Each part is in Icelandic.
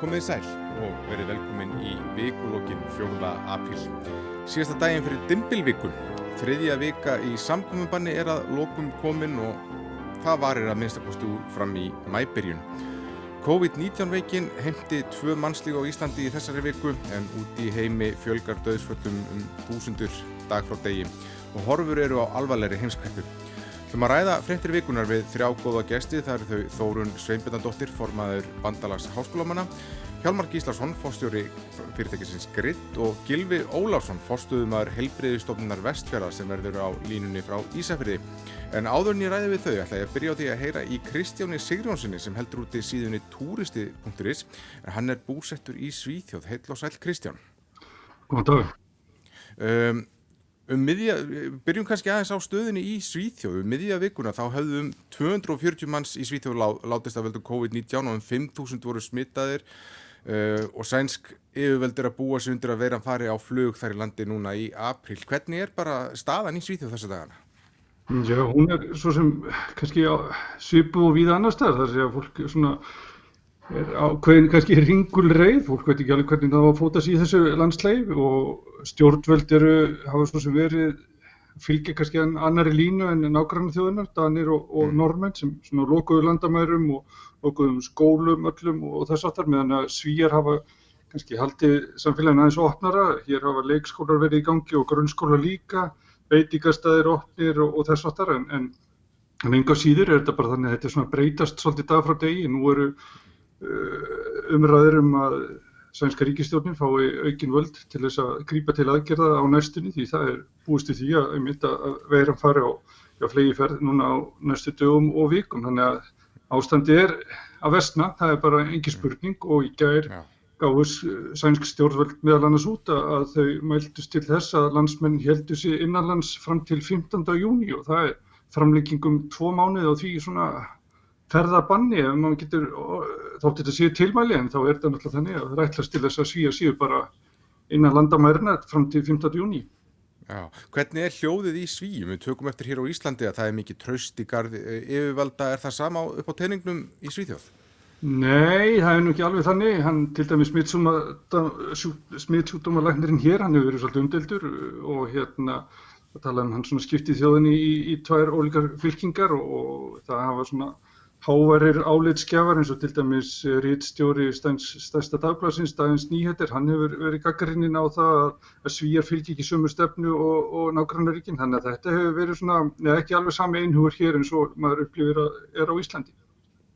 Komið sæl og verið velkomin í vikulokkin 4. apríl. Síðasta daginn fyrir Dimbilvikun, þriðja vika í samkominnbanni er að lokum komin og það varir að minnstakostu fram í mæbyrjun. COVID-19 veikin heimti tvö mannslík á Íslandi í þessari viku en úti heimi fjölgar döðsföllum um þúsundur dag frá degi og horfur eru á alvarleiri heimskvæppu. Þum að ræða fréttir vikunar við þrjá góða gesti, það eru þau Þórun Sveinbjörnadóttir, formaður Bandalags háskólamanna, Hjálmar Gíslason, fórstjóri fyrirtækisins Gritt og Gilvi Óláfsson, fórstuðumar helbriðistofnunar Vestfjara sem verður á línunni frá Ísafriði. En áðurinn í ræði við þau ætla ég að byrja á því að heyra í Kristjáni Sigrónssoni sem heldur út í síðunni turisti.is en hann er búsettur í Svíþjóð. Heil og sæl Kristján. Góðan dag. Um, um miðja, byrjum kannski aðeins á stöðinni í Svíþjóðu, um miðja vikuna þá höfðum 240 manns í Svíþjóðu lá, látist að veldu COVID-19 og um 5.000 voru smittaðir uh, og sænsk yfirveldur að búa sig undir að vera að fari á flug þar í landi núna í april. Hvernig er bara staðan í Svíþjóðu þessa dagana? Já, hún er svo sem kannski svipu og víða annar stað þar að fólk svona ákveðin kannski ringul reið, fólk veit ekki alveg hvernig það var að fóta sér í þessu landsleif og stjórnvöld eru, hafa svo sem verið, fylgja kannski annari línu en nákvæmlega þjóðunar, Danir og, og Norrmenn sem svona lokuðu landamærum og lokuðum skólum öllum og þess aftar meðan að svíjar hafa kannski haldið samfélagin aðeins opnara, hér hafa leikskólar verið í gangi og grunnskólar líka, veitikastæðir opnir og, og þess aftar en, en, en enga síður er þetta bara þannig að þetta breytast svolítið dag frá degi, nú eru umræður um að sænska ríkistjórnin fái aukin völd til þess að grípa til aðgerða á næstunni því það er búist í því að, að veiran fari á, á flegi ferð núna á næstu dögum og vikum þannig að ástandi er að vestna, það er bara engi spurning og í gær gáðus sænsk stjórnvöld meðal annars út að þau mæltust til þess að landsmenn heldur sér innanlands fram til 15. júni og það er framleggingum tvo mánuði og því svona ferðabanni ef maður getur, þótt þetta séu tilmæli en þá er þetta náttúrulega þannig að það rætlast til þess að svíja síu bara innan landamærna fram til 15. júni. Já, hvernig er hljóðið í svíjum? Við tökum eftir hér á Íslandi að það er mikið traust í gardi yfirvalda, er það sama upp á teiningnum í Svíþjóð? Nei, það er nú ekki alveg þannig, hann til dæmis smittsjúkdómalæknirinn hér, hann hefur verið svolítið umdeldur og hérna það tala um hann svona skiptið þjóðinni í, í tvær ólíkar fylkingar og, og það hafa svona Hávarir álitskjafar eins og til dæmis rítstjóri stærsta dagbladsins, Dagins Nýheter, hann hefur verið gaggarinninn á það að svíjar fylgji ekki sömu stefnu og, og nágrannaríkinn, þannig að þetta hefur verið svona, neða ekki alveg sami einhugur hér eins og maður upplifir að er á Íslandi.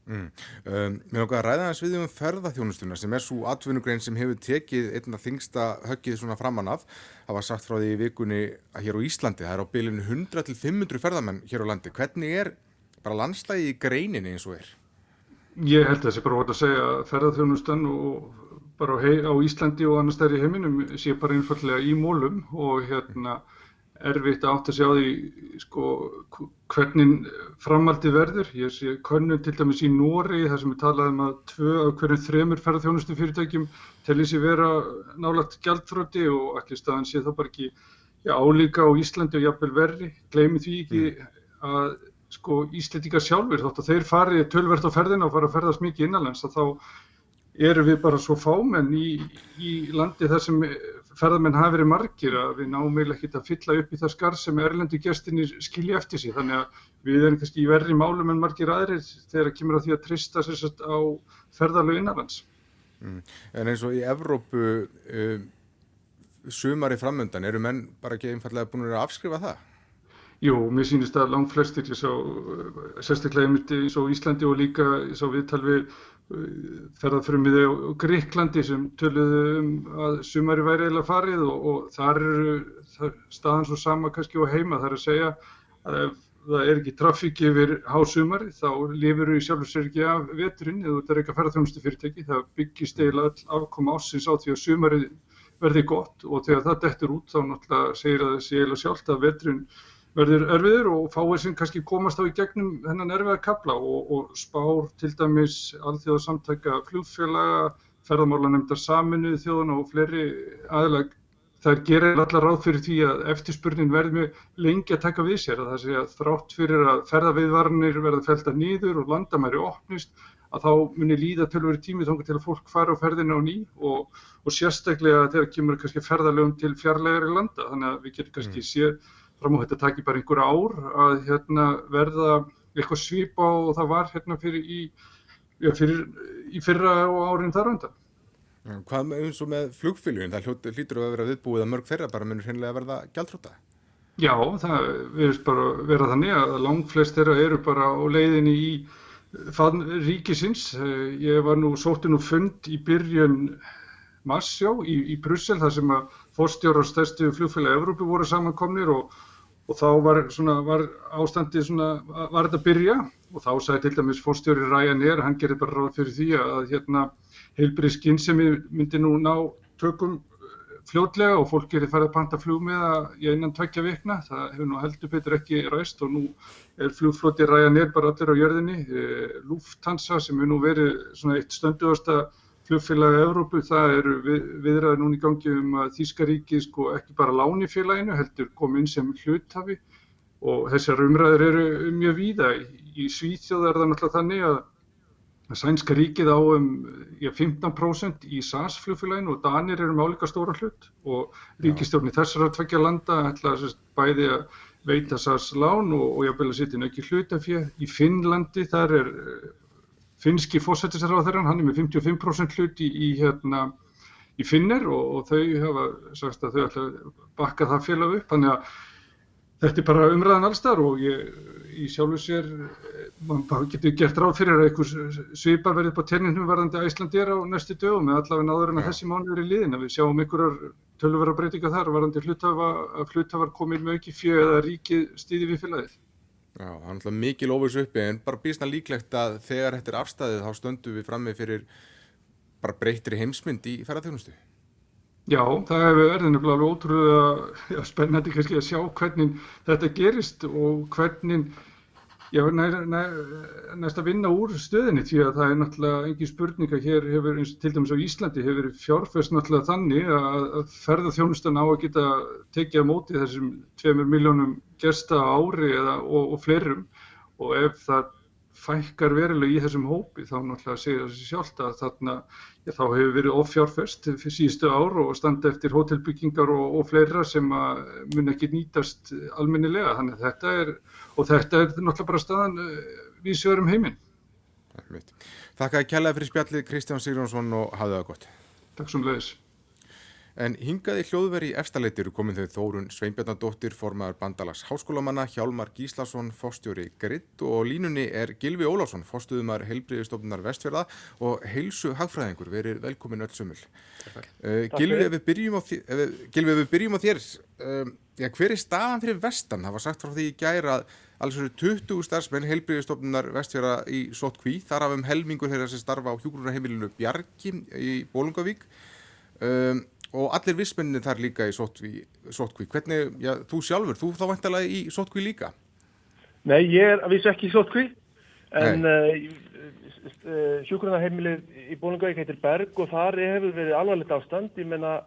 Mm. Um, mér okkar að ræða þess við um ferðarþjónustuna sem er svo atvinnugrein sem hefur tekið einna þingsta höggið svona framann af. Það var sagt frá því í vikunni að hér á Íslandi, það er á bylinu 100 til 500 ferðarmenn hér á landi. Hvernig er bara landslægi í greininni eins og er? Ég held að það sé bara hótt að segja að ferðarþjónustan og bara á Íslandi og annars þær í heiminum sé bara einfallega í mólum og hérna erfitt átt að sjá því sko hvernig framaldi verður. Ég sé könnum til dæmis í Nóri þar sem við talaðum að tvö af hverjum þremur ferðarþjónustu fyrirtækjum telli sér vera nálagt gjaldfröndi og allir staðan sé það bara ekki já, álíka á Íslandi og jafnvel verri. Gleimi því ekki að sko Íslandíkar sjálfur þótt að þeir fari tölvert á ferðina og fara að ferðast mikið innanlands að þá erum við bara svo fámenn í, í landi þar sem ferðamenn hafi verið margir að við náum eiginlega ekkert að fylla upp í það skar sem erlendu gestinir skilji eftir sig þannig að við erum kannski í verri málum en margir aðrir þegar það kemur á því að trista sérsagt á ferðalög innanlands. Mm. En eins og í Evrópu um, sumari framöndan eru menn bara ekki einfallega búin að afskrifa það? Jú, mér sýnist að langt flestir, ég sá sérstaklega eins og Íslandi og líka ég sá viðtal við ferðarfrumiði á Greiklandi sem töluðu um að sumari væri eða farið og, og þar eru staðan svo sama kannski á heima. Þar að segja að ef það er ekki trafík yfir hásumari þá lifur við sjálfur sér ekki af veturinn. Eða þetta er eitthvað ferðarþjónustu fyrirtæki það byggist eiginlega afkoma ásins á því að sumari verði gott og þegar það dettur út þá náttúrulega segir að það sé eiginlega sjálft að veturinn verður erfiður og fáið sem kannski komast á í gegnum hennan erfiða kapla og, og spár til dæmis alþjóðarsamtækja fljóðfélaga, ferðarmálanemndar saminuð þjóðana og fleiri aðlag þær gerir allar ráð fyrir því að eftirspurnin verði mjög lengi að taka við sér að það sé að þrátt fyrir að ferðaviðvarnir verða felta nýður og landamæri opnist að þá munir líða tölveri tími þóngar til að fólk fara á ferðina á ný og, og sérstaklega þegar kemur kannski ferðalögum til fjarlægari landa þannig að við getum kannski mm. séð fram á þetta taki bara einhver ár að hérna, verða eitthvað svipa og það var hérna fyrir í, já, fyrir, í fyrra og árin þar undan. Hvað eins og með flugfylgjum? Það hlýtur að vera viðbúið að mörg þeirra bara munir hennilega verða gæltróta? Já, það verður bara vera þannig að langt flest þeirra eru bara á leiðinni í fann ríkisins. Ég var nú sóttin og fund í byrjun massjá í, í Brussel þar sem að fórstjórar stærstu flugfélagi Evrópu voru samankomnir og og þá var, svona, var ástandið svona, var þetta að byrja? Og þá sagði til dæmis fórstjóri Ryanair, hann gerir bara ráð fyrir því að hérna heilbrið skinnsemi myndi nú ná tökum eh, fljótlega og fólk farið að panta flug með það í einan tveggja vikna, það hefur nú heldur betur ekki ræst og nú er flugflóti Ryanair bara allir á jörðinni, e, Lufthansa sem hefur nú verið svona eitt stönduðasta flugfélagi Európu, það eru við, viðræður núni í gangi um að Þískaríki sko ekki bara láni félaginu, heldur komin sem hluthafi og þessar umræður eru mjög víða. Í Svíþjóð er það náttúrulega þannig að Sænska ríkið á um ja, 15% í SAS flugfélaginu og Danir eru með álíka stóra hlut og ríkistjórni þessar að tvekja landa ætla að bæði að veita SAS lán og, og jáfnvel að setja inn ekki hlutafið. Í Finnlandi þar er finski fósættisraðherran, hann er með 55% hlut í, í, hérna, í Finner og, og þau hafa sagt að þau ætla að bakka það félag upp, þannig að þetta er bara umræðan allstar og ég, í sjálfu sér, mann getur gert ráð fyrir að einhvers svipar verið på terninum verðandi Æslandir á næstu dögum eða allavega náður en að þessi mánu er í liðin, að við sjáum einhverjar tölvera breytinga þar verðandi hlutafar komið með ekki fjöð eða ríkið stýði við félagið. Já, það er náttúrulega mikil óvis uppi en bara býrsna líklegt að þegar þetta er afstæðið þá stöndu við frammi fyrir bara breytri heimsmynd í ferðarþjónustu. Já, það hefur verið nefnilega ótrúlega spennandi kannski að sjá hvernig þetta gerist og hvernig Já, næst að vinna úr stöðinni því að það er náttúrulega engin spurning að hér hefur, eins og til dæmis á Íslandi, hefur fjárfæst náttúrulega þannig að ferðarþjónustan á að geta tekið á móti þessum tveimur miljónum gesta ári eða, og, og fleirum. Og ef það fækkar verulega í þessum hópi þá náttúrulega segir það sér sjálft að þarna já, þá hefur verið offjárfest síðustu ár og standa eftir hótelbyggingar og, og fleira sem mun ekki nýtast almennilega þannig að þetta er, og þetta er náttúrulega bara staðan eh, við sjörum heiminn. Þakka að kjallaði fyrir spjallið Kristján Sigurjónsson og hafið það gott. Takk svo mjög. En hingaði hljóðveri í efstaleitiru komin þau Þórun Sveinbjörnadóttir, formaður bandalags háskólamanna, Hjálmar Gíslason, fórstjóri Gritt og línunni er Gilvi Ólásson, fórstuðumar heilbriðistofnunar Vestfjörða og heilsu hagfræðingur, verið velkomin öll sömul. Uh, Gilvi, ef við byrjum á, við byrjum á þér, uh, já, hver er staðan fyrir vestan? Það var sagt frá því í gæra að alls eru 20 starfsmenn heilbriðistofnunar Vestfjörða í Sottkví, þar af um helmingur þeirra sem starfa á hjúgrunarheimilinu Bjarki í Bólungavík. Um, og allir vissmenninni þar líka í sótkví. Hvernig, já, þú sjálfur, þú þá vantilega í sótkví líka? Nei, ég er að vísa ekki í sótkví, en uh, uh, sjúkrunarheimilið í Bólungavík heitir Berg og þar hefur verið alvarlegt ástand. Ég menna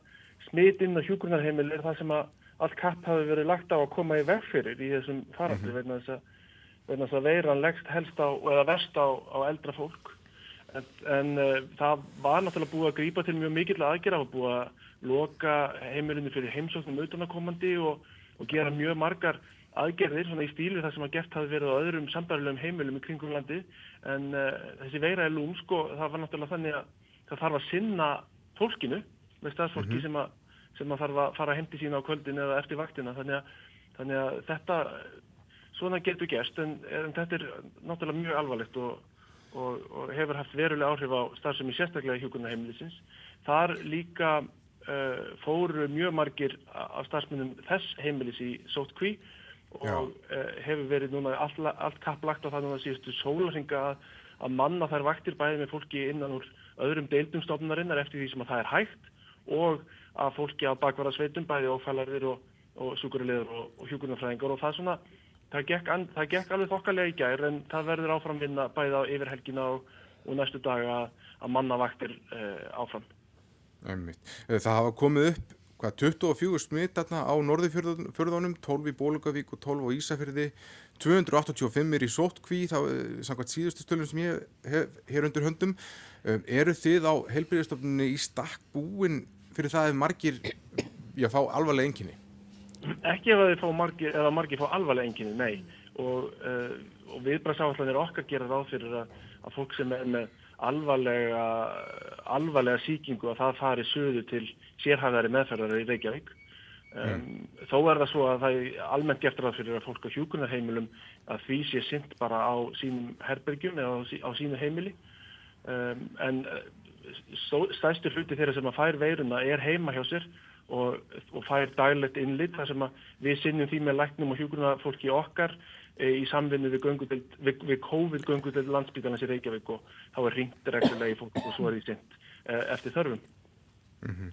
smitinn og sjúkrunarheimilið er það sem að allt kapp hafi verið lagt á að koma í vegfyrir í þessum faraldur, mm -hmm. vegna þess að veiran leggst helst á, eða verst á, á eldra fólk. En, en uh, það var náttúrulega búið að grípa til mjög mikill aðgerða. Og búið að loka heimilinu fyrir heimsóknum auðvanakomandi og, og gera mjög margar aðgerðir svona í stílu þar sem að gert hafi verið á öðrum sambarilegum heimilum í kringum landi en uh, þessi veira er lúmsk og það var náttúrulega þannig að það þarf að sinna fólkinu með staðsfólki mm -hmm. sem, að, sem að þarf að fara heimti sína á kvöldin eða eftir vaktina. Þannig að, þannig að þetta svona getur gerst. En, en þetta er náttúrulega mjög alvarlegt og, og, og hefur haft verulega áhrif á starfsemi sérstaklega í hjókunarheimilisins. Þar líka uh, fóru mjög margir af starfsmennum þess heimilis í sótkví og uh, hefur verið núna allt, allt kapplagt á það núna síðustu sólarhinga að, að manna þær vaktir bæði með fólki innan úr öðrum deildumstofnarinnar eftir því sem að það er hægt og að fólki á bakvara sveitum bæði ófælarðir og, og súkurleður og, og hjúkurnafræðingar og það svona það gekk, an, það gekk alveg þokkalega í gær en það verður áframvinna bæði á yfirhelgina og, og næstu dag að, að manna vaktir uh, áfram. Einmitt. Eh, það hafa komið upp hvað, 24 smitt á norðufjörðunum, 12 í Bólugavík og 12 á Ísafjörði, 285 er í sótkví, þá eh, samkvæmt síðustu stölum sem ég hef hér undir höndum. Um, eru þið á helbriðistofnunni í stakk búin fyrir það ef margir, já, fá alvarlega enginni? Ekki ef þið fá margir, eða margir fá alvarlega enginni, nei. Og, uh, og viðbræðsáallanir okkar gera ráð fyrir að, að fólk sem er með alvarlega, alvarlega síkingu að það fari söðu til sérhæðari meðferðar í Reykjavík. Um, mm. Þó er það svo að það er almennt gert ráð fyrir að fólk á hjúkunarheimilum að því sé synd bara á sínum herbergjum eða á sínu heimili. Um, en uh, stæstur hluti þeirra sem að fær veiruna er heima hjá sér og, og fær dælet innlit þar sem við sinnum því með læknum og hjúkunarfólki okkar í samvinni við, við, við COVID-göngudild landsbítalans í Reykjavík og þá er ringt reglulega í fólk og svo er því sint eftir þörfum. Mm -hmm.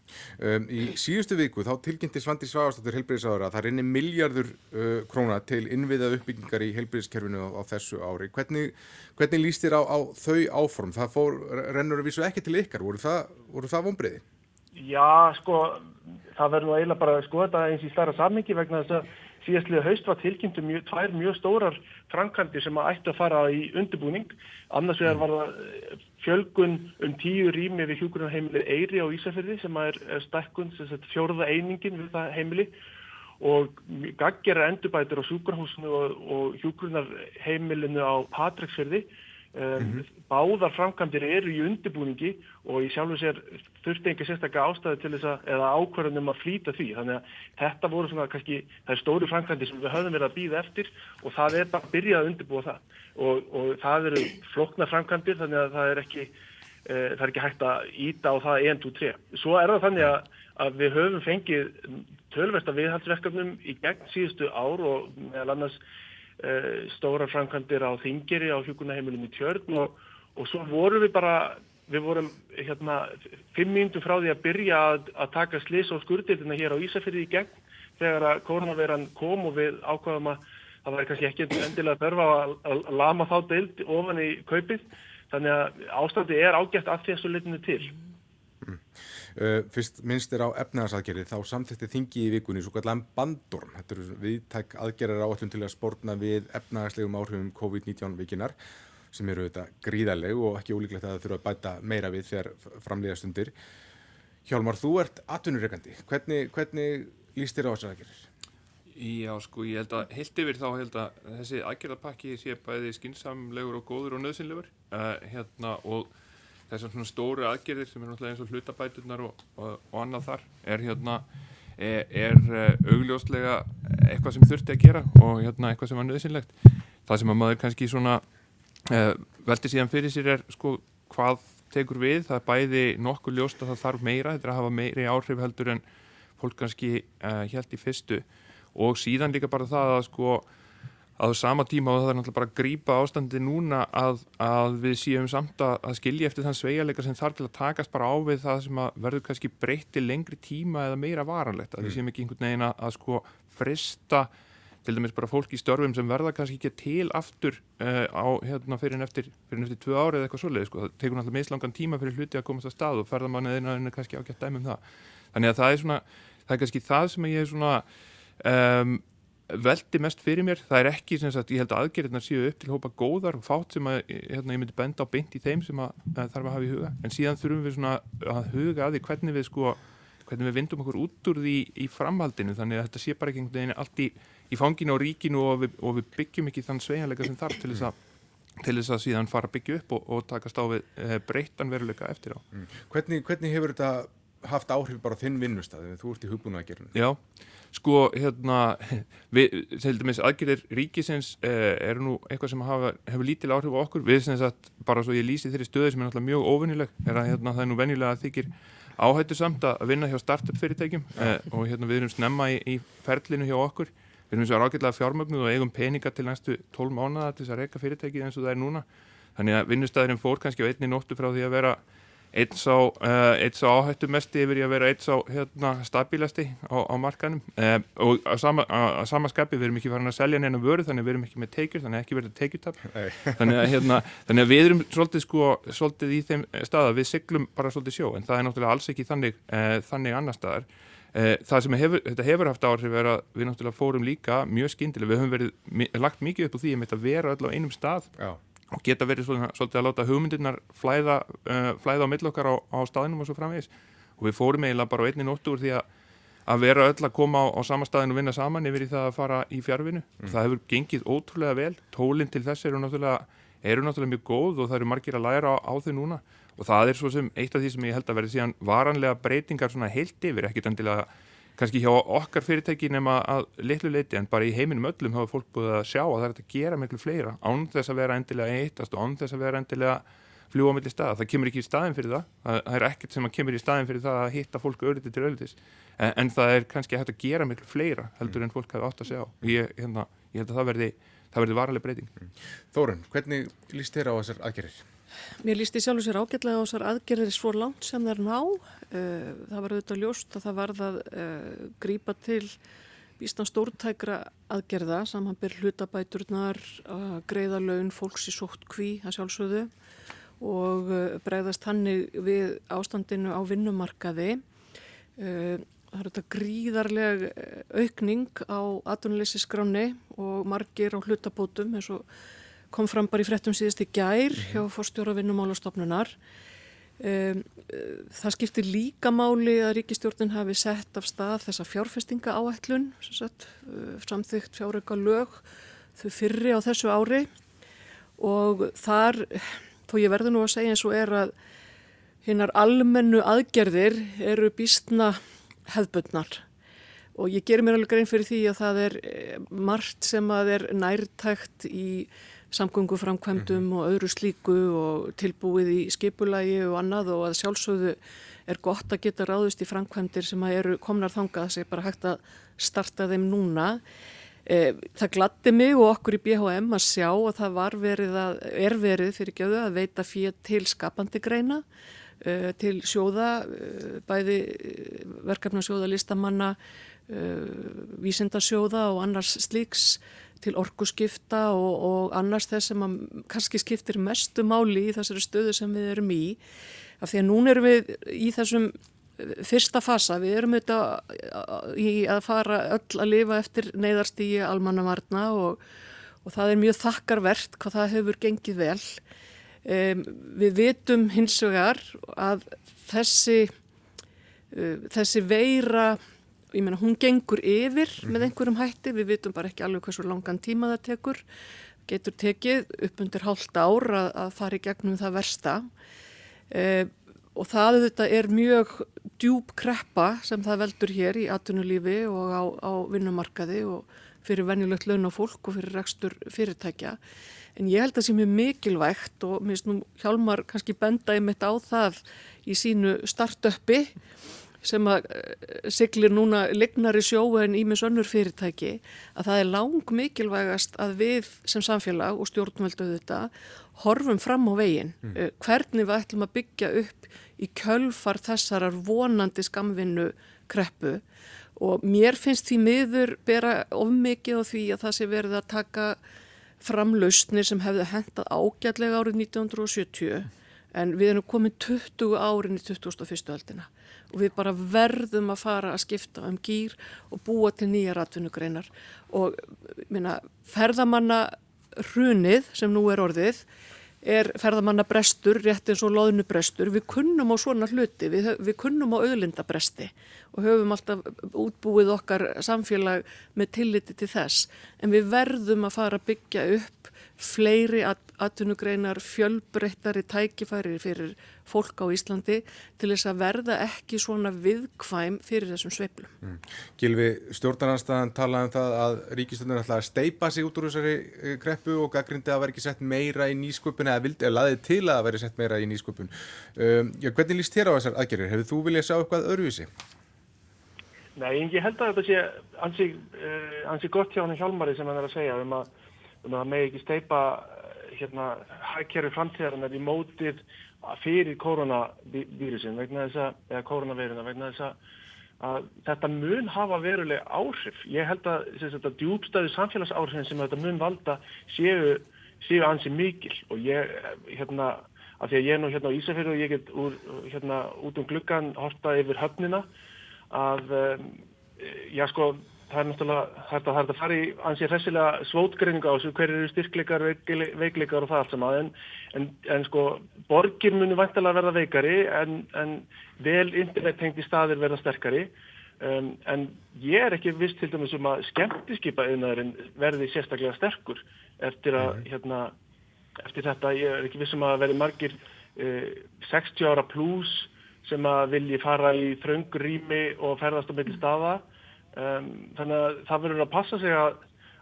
um, í síðustu viku þá tilkynnti Svandi Svagastóttir helbriðisáður að það reynir miljardur uh, króna til innviðað uppbyggingar í helbriðiskerfinu á, á þessu ári. Hvernig, hvernig líst þér á, á þau áform? Það fór, rennur að vísu ekki til ykkar. Voru það, það vonbreiði? Já, sko, það verður eiginlega bara að skoða þetta eins í stærra sammingi vegna þess að síðastlega haust var tilkynntu mjög, tvær mjög stórar framkvæmdir sem að ættu að fara í undirbúning. Annars vegar var það eh, fjölgun um tíu rými við hjúgrunarheimilið Eiri á Ísafjörði sem er stekkun, fjórða einingin við það heimili og gaggjara endurbætur á sjúkrahúsinu og, og hjúgrunarheimilinu á Patræksfjörði Um, mm -hmm. Báðar framkvæmdir eru í undirbúningi og í sjálfu sér þurfti einhver sérstaklega ástæði til þess að, eða ákvarðanum að flýta því. Þannig að þetta voru svona kannski, það er stóri framkvæmdir sem við höfum verið að býða eftir og það er bara að byrja að undirbúa það. Og, og það eru flokna framkvæmdir þannig að það er ekki, e, það er ekki hægt að íta á það 1, 2, 3. Svo er það þannig að, að við höfum fengið tölversta viðhaldsverkefnum í gegn síðustu ár og meðal annars stóra framkvæmdir á þingiri á hjókunaheimilum í tjörn og, og svo vorum við bara, við vorum hérna fimm mínutum frá því að byrja að, að taka slis og skurðildina hér á Ísafjörði í gegn þegar að koronaviran kom og við ákvaðum að það var kannski ekki endilega þörfa að, að lama þá deild ofan í kaupið þannig að ástandi er ágætt að þessu litinu til. Mm. Uh, fyrst minnst er á efnaðarsaðgerði þá samþekti þingi í vikunni svo kallan bandorm. Þetta eru viðtæk aðgerðar áallum til að spórna við efnaðarslegum áhrifum COVID-19 vikinar sem eru þetta gríðarleg og ekki ólíklegt að það þurfa að bæta meira við þegar framlega stundir. Hjálmar, þú ert atvinnureikandi. Hvernig, hvernig líst þér á þessar aðgerðir? Já, sko, ég held að heilt yfir þá held að þessi aðgerðarpakki sé bæði skinsamlegur og góður og nöðsynlegur uh, hérna og þessar svona stóru aðgerðir sem er náttúrulega eins og hlutabæturnar og, og, og annað þar er hérna er, er eh, augljóslega eitthvað sem þurfti að gera og hérna eitthvað sem var nöðsynlegt það sem að maður kannski svona uh, veldi síðan fyrir sér er sko hvað tekur við, það er bæði nokkuð ljóst að það þarf meira, þetta er að hafa meiri áhrif heldur en fólk kannski uh, eh, held í fyrstu. Og síðan líka bara það að sko á sama tíma og það er náttúrulega bara að grýpa ástandi núna að, að við séum samt að, að skilja eftir þann sveigalega sem þarf til að takast bara á við það sem verður kannski breytti lengri tíma eða meira varanlegt að mm. við séum ekki einhvern veginn að, að sko frista til dæmis bara fólk í störfum sem verða kannski ekki til aftur uh, á hérna fyrir en eftir fyrir en eftir tvö ári eða eitthvað svolítið sko. það tekur náttúrulega mislangan tíma fyrir hluti að komast að stað og ferðamanniðina er kannski ágætt dæmum það þannig að það er svona það er kannski það sem ég er svona um, veldi mest fyrir mér, það er ekki sem sagt, ég held að aðgerðirna séu upp til hópa góðar og fátt sem að, hérna, ég myndi benda á beint í þeim sem að, að þarf að hafa í huga. En síðan þurfum við svona að huga að því hvernig við sko, hvernig við vindum okkur út úr því í framhaldinu þannig að þetta sé bara ekki einhvern veginn allt í, í fanginu og ríkinu og við, og við byggjum ekki þann sveianleika sem þarf til þess að til þess að síðan fara að byggja upp og, og takast á við e, breytan veruleika eftir á. Mm. Hvernig, hvernig hefur þetta haft áhrif bara þinn vinnustæð þú ert í hugbúna að gera Já, sko, hérna við, til dæmis, aðgerðir ríkisins eh, eru nú eitthvað sem hafa, hefur lítil áhrif á okkur, við sem sagt, bara svo ég lýsi þeirri stöði sem er náttúrulega mjög óvinnileg er að hérna, það er nú venjulega að þykir áhættu samt að vinna hjá startup fyrirtækjum eh, og hérna við erum snemma í, í ferlinu hjá okkur, við erum svo rákillega fjármögnuð og eigum peninga til næstu 12 mánuða til þess að reyka fyrirtækið eins og það er núna. Þannig að vinnustæðurinn fór kannski á einni nóttu frá því að vera einn sá, uh, sá áhættumesti yfir í að vera einn sá hérna, stabilasti á, á markanum uh, og á sama, sama skapi við erum ekki farin að selja neina vöru þannig við erum ekki með teikjur þannig ekki verið teikjutap þannig, hérna, þannig að við erum svolítið, sko, svolítið í þeim stað að við siglum bara svolítið sjó en það er náttúrulega alls ekki þannig, uh, þannig annar staðar. Eh, það sem hefur, þetta hefur haft áhrif er að við náttúrulega fórum líka mjög skindilega, við höfum verið, lagt mikið upp á því að vera á einum stað. Já. Og geta verið svona, svolítið að láta hugmyndirnar flæða, uh, flæða á millokkar á, á staðinum og svo framvegis. Og við fórum eiginlega bara á einni nóttu úr því að að vera öll að koma á, á sama staðin og vinna saman yfir í það að fara í fjárvinu mm. það hefur gengið ótrúlega vel. Tólinn til þess eru náttúrulega, eru náttúrulega mjög góð og það eru margir að læra á, á þau núna. Og það er svo sem eitt af því sem ég held að verði síðan varanlega breytingar svona heilt yfir, ekkit endilega kannski hjá okkar fyrirtæki nema að litlu leiti en bara í heiminum öllum hafa fólk búið að sjá að það er að gera miklu fleira án þess að vera endilega eittast og án þess að vera endilega fljúa á milli staða, það kemur ekki í staðin fyrir það. Það er ekkert sem að kemur í staðin fyrir það að hitta fólk örytti til öryttis en, en það er kannski hægt að gera miklu fleira heldur en fólk hafi átt að segja á og ég, hérna, ég held að það verði, verði varaleg breyting. Þórun, hvernig líst þér á þessar aðgerðir? Mér líst í sjálf og sér ágætlega á þessar aðgerðir svo langt sem er ná. Eh, það var auðvitað ljóst að það varð að uh, grípa til býstan stórtækra aðgerða saman byrj hlutabæturnar, greiða laun, fólks í sótt kví að sjálfsögðu og uh, bregðast hannig við ástandinu á vinnumarkaði. Það er þetta gríðarleg aukning á atvinnuleysiskráni og margir á hlutabótum eins og kom fram bara í frettum síðast í gær hjá fórstjóra vinnumálastofnunar. Um, það skiptir líka máli að ríkistjórnin hafi sett af stað þessa fjárfestinga áætlun, sagt, uh, samþygt fjáröka lög, þau fyrri á þessu ári. Og þar, þó ég verður nú að segja eins og er að hinnar almennu aðgerðir eru býstna hefðbundnar. Og ég gerir mér alveg grein fyrir því að það er eh, margt sem að er nærtækt í samgöngu framkvæmdum mm -hmm. og öðru slíku og tilbúið í skipulagi og annað og að sjálfsögðu er gott að geta ráðust í framkvæmdir sem að eru komnar þangað sem er bara hægt að starta þeim núna. E, það gladdi mig og okkur í BHM að sjá að það var verið að, er verið fyrir gjöðu að veita fyrir til skapandi greina, e, til sjóða, e, bæði e, verkefnarsjóða, listamanna, vísindarsjóða og annars slíks til orkuskipta og, og annars þess sem kannski skiptir mestu máli í þessari stöðu sem við erum í. Af því að núna erum við í þessum fyrsta fasa, við erum auðvitað í að fara öll að lifa eftir neyðarstígi almannavarna og, og það er mjög þakkarvert hvað það hefur gengið vel. Um, við vitum hins vegar að þessi uh, þessi veira ég meina hún gengur yfir mm -hmm. með mhm. einhverjum hætti, við vitum bara ekki alveg hversu langan tíma það tekur, getur tekið upp undir hálft ár að, að fara í gegnum það versta e, og það þetta er mjög djúb kreppa sem það veldur hér í atvinnulífi og á, á vinnumarkaði og fyrir venjulegt laun á fólk og fyrir rekstur fyrirtækja en ég held að það sé mjög mikilvægt og minnst nú Hjálmar kannski benda í mitt á það í sínu startöppi sem að eh, siglir núna lignar í sjóu en ímis önnur fyrirtæki að það er lang mikilvægast að við sem samfélag og stjórnveldu þetta horfum fram á veginn mm. Eh, hvernig við ætlum að byggja upp í kjölfar þessarar vonandi skamvinnu kreppu og mér finnst því miður bera ofmikið á því að það sé verið að taka framlausnir sem hefði hendað ágætlega árið 1970 en við erum komið 20 árin í 2001. aldina og við bara verðum að fara að skipta um gýr og búa til nýja ratvinnugreinar og minna, ferðamanna hrunið sem nú er orðið er ferðamanna brestur, rétt eins og loðnubrestur, við kunnum á svona hluti, við, við kunnum á auðlindabresti og höfum alltaf útbúið okkar samfélag með tilliti til þess, en við verðum að fara að byggja upp fleiri atvinnugreinar, fjölbreyttari tækifæri fyrir fólk á Íslandi til þess að verða ekki svona viðkvæm fyrir þessum sveiplum. Mm. Gilvi, stjórnarnanstæðan talaði um það að ríkistöndin ætlaði að steipa sig út úr þessari eh, greppu og gaggrindi að vera ekki sett meira í nýsköpun eða vildi að laði til að vera sett meira í nýsköpun. Um, já, hvernig líst þér á þessar aðgerir? Hefur þú viljað sjá eitthvað öðruvísi? Nei, ég held að þetta sé ansi, uh, ansi gott hjá hann Hjálmari sem hann er að segja um að, um að með ekki steipa hérna hækjari framtíðarinnar í mótið fyrir koronavírusin vegna þess að, eða koronaveiruna vegna þess að, að þetta mun hafa veruleg áhrif. Ég held að þetta djúbstæði samfélagsáhrifin sem þetta mun valda séu, séu ansi mikil og ég, hérna, af því að ég er nú hérna á Ísafjörðu og ég get úr, hérna, út um gluggan horta yfir höfnina að um, já sko það er náttúrulega hægt að, að fara í ansið hressilega svótgreininga á þessu hverju eru styrkleikar, veikleikar og það allt saman. En, en, en sko borgir munu vantilega verða veikari en, en vel internettengti staðir verða sterkari. Um, en ég er ekki vist til dæmis um að skemmtiskipa einnaðurinn verði sérstaklega sterkur eftir að mm. hérna, eftir þetta. Ég er ekki viss um að verði margir uh, 60 ára pluss sem að vilji fara í þröngur rými og ferðast á milli staða Um, þannig að það verður að passa sig að,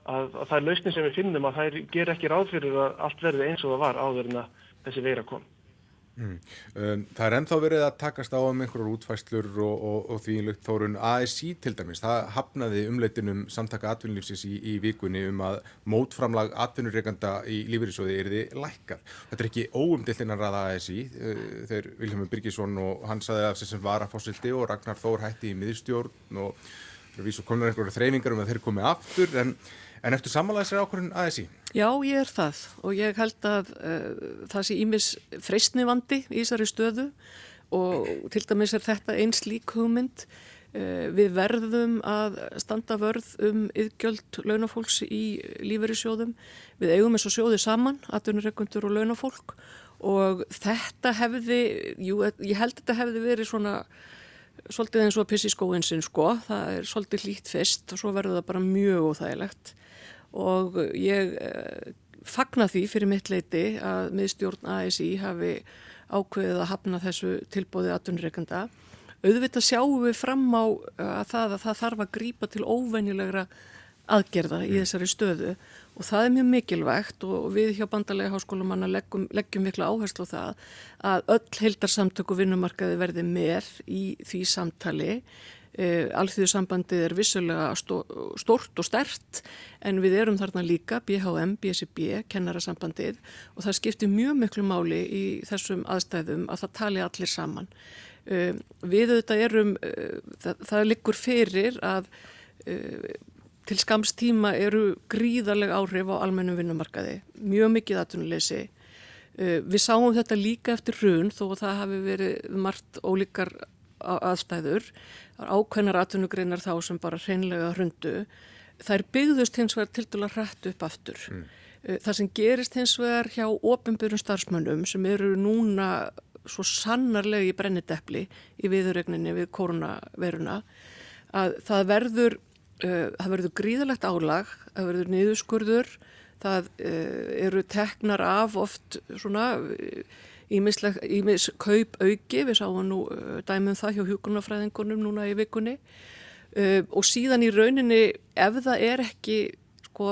að, að það er lausnin sem við finnum að það ger ekki ráð fyrir að allt verði eins og það var áður en að þessi veira kom. Mm. Um, það er ennþá verið að takast á um einhverjar útfæslur og, og, og því lukt þórun ASI til dæmis, það hafnaði umleitinum samtaka atvinnulífsins í, í vikunni um að mótframlag atvinnureikanda í lífeyrisóði er því lækkar. Þetta er ekki óumdillinan ræða ASI, uh, þeir Vilhelmur Birgisson og hann saði af sig sem var að fósildi og Ragnar Þór hætti í miðurstjórn og Vísu komur einhverju þreyfingar um að þeir komi aftur en, en eftir samanlega sér ákvörðun ASI? Já, ég er það og ég held að uh, það sé ímis freysni vandi í þessari stöðu og til dæmis er þetta eins lík hugmynd. Uh, við verðum að standa vörð um yðgjöld launafólks í lífeyrisjóðum. Við eigum eins og sjóði saman, atvinnureikundur og launafólk og þetta hefði, jú, ég held að þetta hefði verið svona svolítið eins og að pissi skóin sinn sko, það er svolítið lít fyrst og svo verður það bara mjög óþægilegt. Og ég eh, fagna því fyrir mitt leiti að miðstjórn ASI hafi ákveðið að hafna þessu tilbóði aðtunreikanda. Auðvitað sjáum við fram á eh, að það, að það þarf að grípa til óvenjulegra aðgerða í þessari stöðu og það er mjög mikilvægt og við hjá bandalega háskólumanna leggjum, leggjum miklu áherslu á það að öll heildarsamtöku vinnumarkaði verði með í því samtali. E, Alþjóðsambandið er vissulega stó, stort og stert en við erum þarna líka BHM, BSB, kennarasambandið og það skiptir mjög miklu máli í þessum aðstæðum að það tali allir saman. E, við auðvitað erum, e, það, það liggur fyrir að til skamstíma eru gríðarlega áhrif á almennum vinnumarkaði, mjög mikið aðtunuleysi. Uh, við sáum þetta líka eftir hrun þó að það hafi verið margt ólíkar aðstæður, ákveðnar aðtunugreinar þá sem bara hreinlega hrundu. Það er byggðust hins vegar til dala hrætt upp aftur. Mm. Uh, það sem gerist hins vegar hjá ofinbjörnum starfsmönnum sem eru núna svo sannarlega í brennidepli í viðurregninni við koronaveruna að það verður það verður gríðalegt álag, það verður niðurskurður, það uh, eru teknar af oft svona ímis uh, kaup auki, við sáum nú dæmum það hjá hjókunarfræðingunum núna í vikunni. Og síðan í rauninni ef það er ekki sko,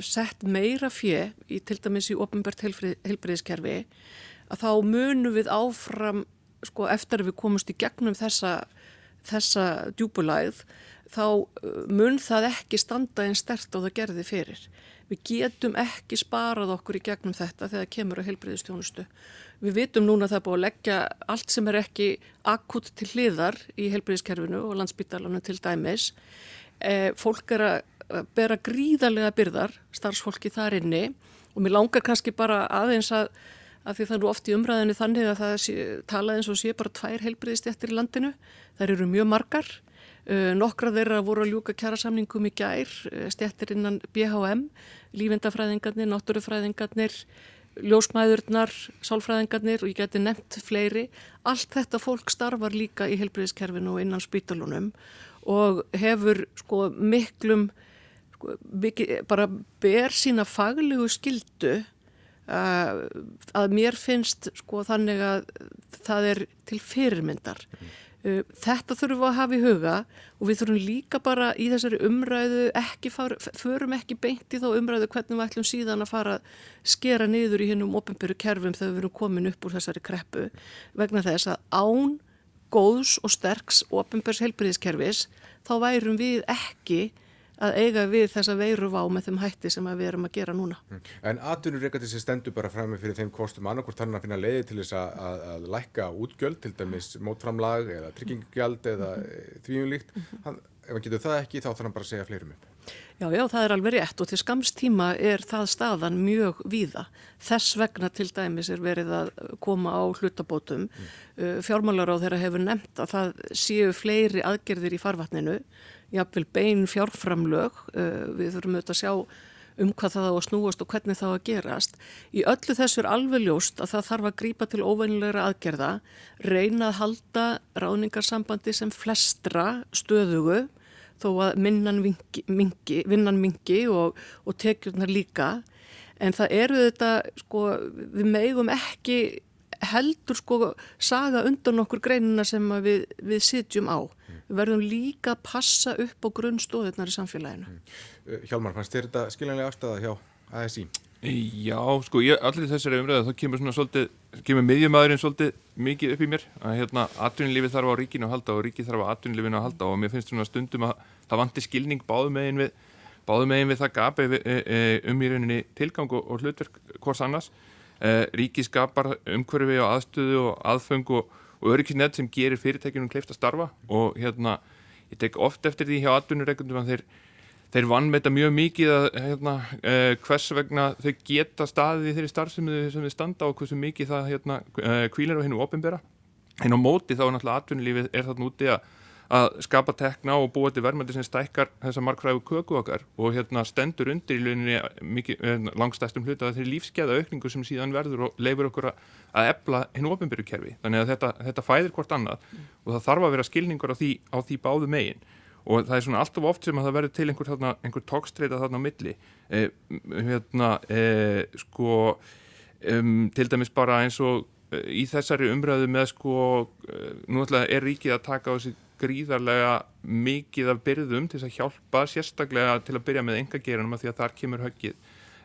sett meira fjö í til dæmis í ofnbært helbriðiskerfi að þá munum við áfram sko, eftir að við komumst í gegnum þessa, þessa djúbulæð þá mun það ekki standa einn stert á það gerði fyrir. Við getum ekki sparað okkur í gegnum þetta þegar kemur á heilbreyðistjónustu. Við vitum núna að það er búið að leggja allt sem er ekki akut til hliðar í heilbreyðiskerfinu og landsbytalanum til dæmis. E, fólk er að bera gríðarlega byrðar, starfsfólki þar inni og mér langar kannski bara aðeins að, að því það eru oft í umræðinu þannig að það sé, tala eins og sé bara tvær heilbreyðistjættir í landinu. Það eru mjög margar Uh, nokkra þeirra voru að ljúka kjærasamningum í gær, uh, stjættir innan BHM, lífendafræðingarnir, náttúrufræðingarnir, ljósmæðurnar, sálfræðingarnir og ég geti nefnt fleiri. Allt þetta fólk starfar líka í helbriðiskerfinu og innan spítalunum og hefur sko miklum, sko, mikil, bara ber sína faglegu skildu uh, að mér finnst sko þannig að það er til fyrirmyndar. Mm. Uh, þetta þurfum við að hafa í huga og við þurfum líka bara í þessari umræðu ekki far, förum ekki beint í þá umræðu hvernig við ætlum síðan að fara að skera niður í hinnum ofinbyrju kerfum þegar við erum komin upp úr þessari kreppu vegna þess að án góðs og sterks ofinbyrjs helbriðiskerfis þá værum við ekki að eiga við þessa veiru vá með þeim hætti sem við erum að gera núna. Mm. En aðtunur reykjandi sem stendur bara fram með fyrir þeim kostum annarkort þannig að finna leiði til þess að, að, að lækka útgjöld, til dæmis mótframlag eða tryggingjald eða mm -hmm. þvíunlíkt. Mm -hmm. Ef hann getur það ekki þá þarf hann bara að segja fleirum upp. Já, já, það er alveg rétt og til skamstíma er það staðan mjög víða. Þess vegna til dæmis er verið að koma á hlutabótum. Mm. Uh, fjármálar á þeirra hefur nefnt að það séu fleiri aðgerðir í farvatninu, jáfnvel bein fjárframlög. Uh, við þurfum auðvitað að sjá um hvað það á að snúast og hvernig það á að gerast. Í öllu þessu er alveg ljóst að það þarf að grípa til óvænilegra aðgerða, reyna að halda ráningarsambandi sem flestra stöðugu þó að minnan mingi, mingi, vinnan mingi og, og tekjurnar líka en það eru þetta sko við meðum ekki heldur sko saga undan okkur greinina sem við, við sitjum á. Við verðum líka að passa upp á grunnstóðunar í samfélaginu. Mm. Hjálmar, fannst þér þetta skiljanlega afstæða hjá ASI? Já, sko, ég, allir þessari umræðu, þá kemur svona svolítið, kemur miðjumæðurinn svolítið mikið upp í mér, að hérna, atvinnulífi þarf á ríkinu að halda og ríki þarf á atvinnulífinu að halda og mér finnst svona stundum að það vantir skilning báðu megin við, báðu megin við það gapi e, e, um í rauninni tilgang og, og hlutverk hvors annars, e, ríki skapar umhverfi og aðstöðu og aðfeng og, og öryggisnett sem gerir fyrirtækjunum kleift að starfa og hérna, ég tek oft eftir því hjá atvinnureikundum að þeir þeir vann með þetta mjög mikið að hérna, eh, hvers vegna þau geta staðið í þeirri starfsemi sem þau standa og hversu mikið það hérna, eh, kvílar á hennu ofinbera. En á móti þá er náttúrulega atvinnulífið er þarna úti að, að skapa tekna og búa til verðmændi sem stækkar þessa markfræðu köku okkar og hérna, stendur undir í launinni hérna, langstæstum hluta að þeir lífskeða aukningu sem síðan verður og leifur okkur að, ebla hennu ofinberu kerfi. Þannig að þetta, þetta fæðir hvort annað og það þarf að vera skilningur á því, á því báðu meginn og það er svona alltaf oft sem að það verður til einhver, þarna, einhver tókstreita þarna á milli e, hérna e, sko um, til dæmis bara eins og í þessari umræðu með sko nú ætla er ríkið að taka á þessi gríðarlega mikið af byrðum til að hjálpa sérstaklega til að byrja með engageranum að því að þar kemur höggið.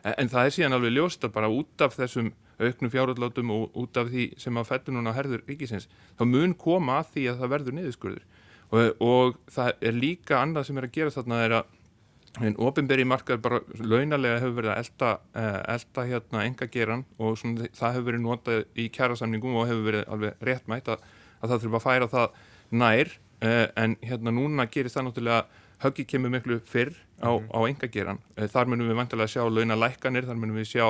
En, en það er síðan alveg ljóst að bara út af þessum auknum fjárhallátum og út af því sem að fættu núna herður ríkisins þá mun koma að því að það verður niðurskurður. Og, og það er líka annað sem er að gera þarna er að en ofinberi markaður bara launalega hefur verið að elda, uh, elda hérna engageran og svona, það hefur verið notað í kjærasamningum og hefur verið alveg réttmætt að, að það þurfa að færa það nær. Uh, en hérna núna gerir það náttúrulega höggi kemur miklu fyrr á, mm á engageran. Uh, þar munum við vantilega sjá launalækkanir, þar munum við sjá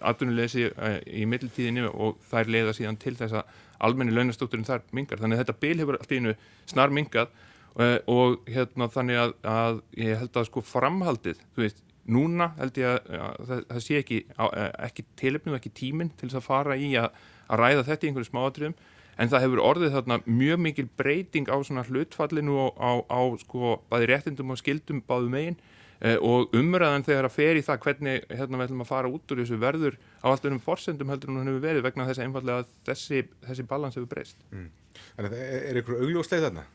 atvinnuleysi í mittiltíðinu og þær leiða síðan til þess að almenni launastótturinn þar mingar þannig að þetta bil hefur alltaf innu snar mingað uh, og hérna þannig að, að ég held að sko framhaldið þú veist, núna held ég að, að það, það sé ekki, eh, ekki tilöfnum ekki tíminn til þess að fara í að, að ræða þetta í einhverju smáatriðum. En það hefur orðið þarna mjög mikil breyting á svona hlutfallinu og á, á sko bæði réttindum og skildum báðu megin. Eh, og umræðan þegar að fer í það hvernig hérna við ætlum að fara út úr þessu verður á alltaf um forsendum heldur hún hefur verið vegna þess að einfallega þessi, þessi balans hefur breyst. Mm. Þannig að er ykkur augljósleið þarna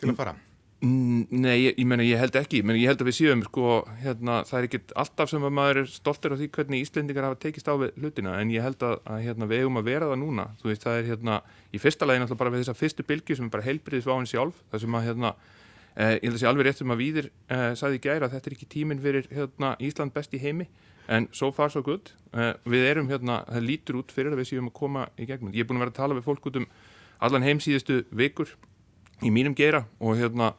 til að fara? Mm, nei, ég, ég menna ég held ekki menn ég held að við séum sko hérna, það er ekki alltaf sem að maður er stoltur af því hvernig Íslendingar hafa tekist á við hlutina en ég held að, að hérna, við eigum að vera það núna þú veist það er hérna í fyrsta legin alltaf bara við þessa fyrstu bylgi sem er bara heilbriðisváin sjálf það sem að hérna Uh, ég held að sé alveg rétt sem að Víðir uh, sagði gæra að þetta er ekki tíminn fyrir hérna, Ísland best í heimi en so far so good uh, við erum hérna, það lítur út fyrir að við séum að koma í gegnum. Ég er búin að vera að tala við fólk út um allan heimsíðustu vikur í mínum gera og hérna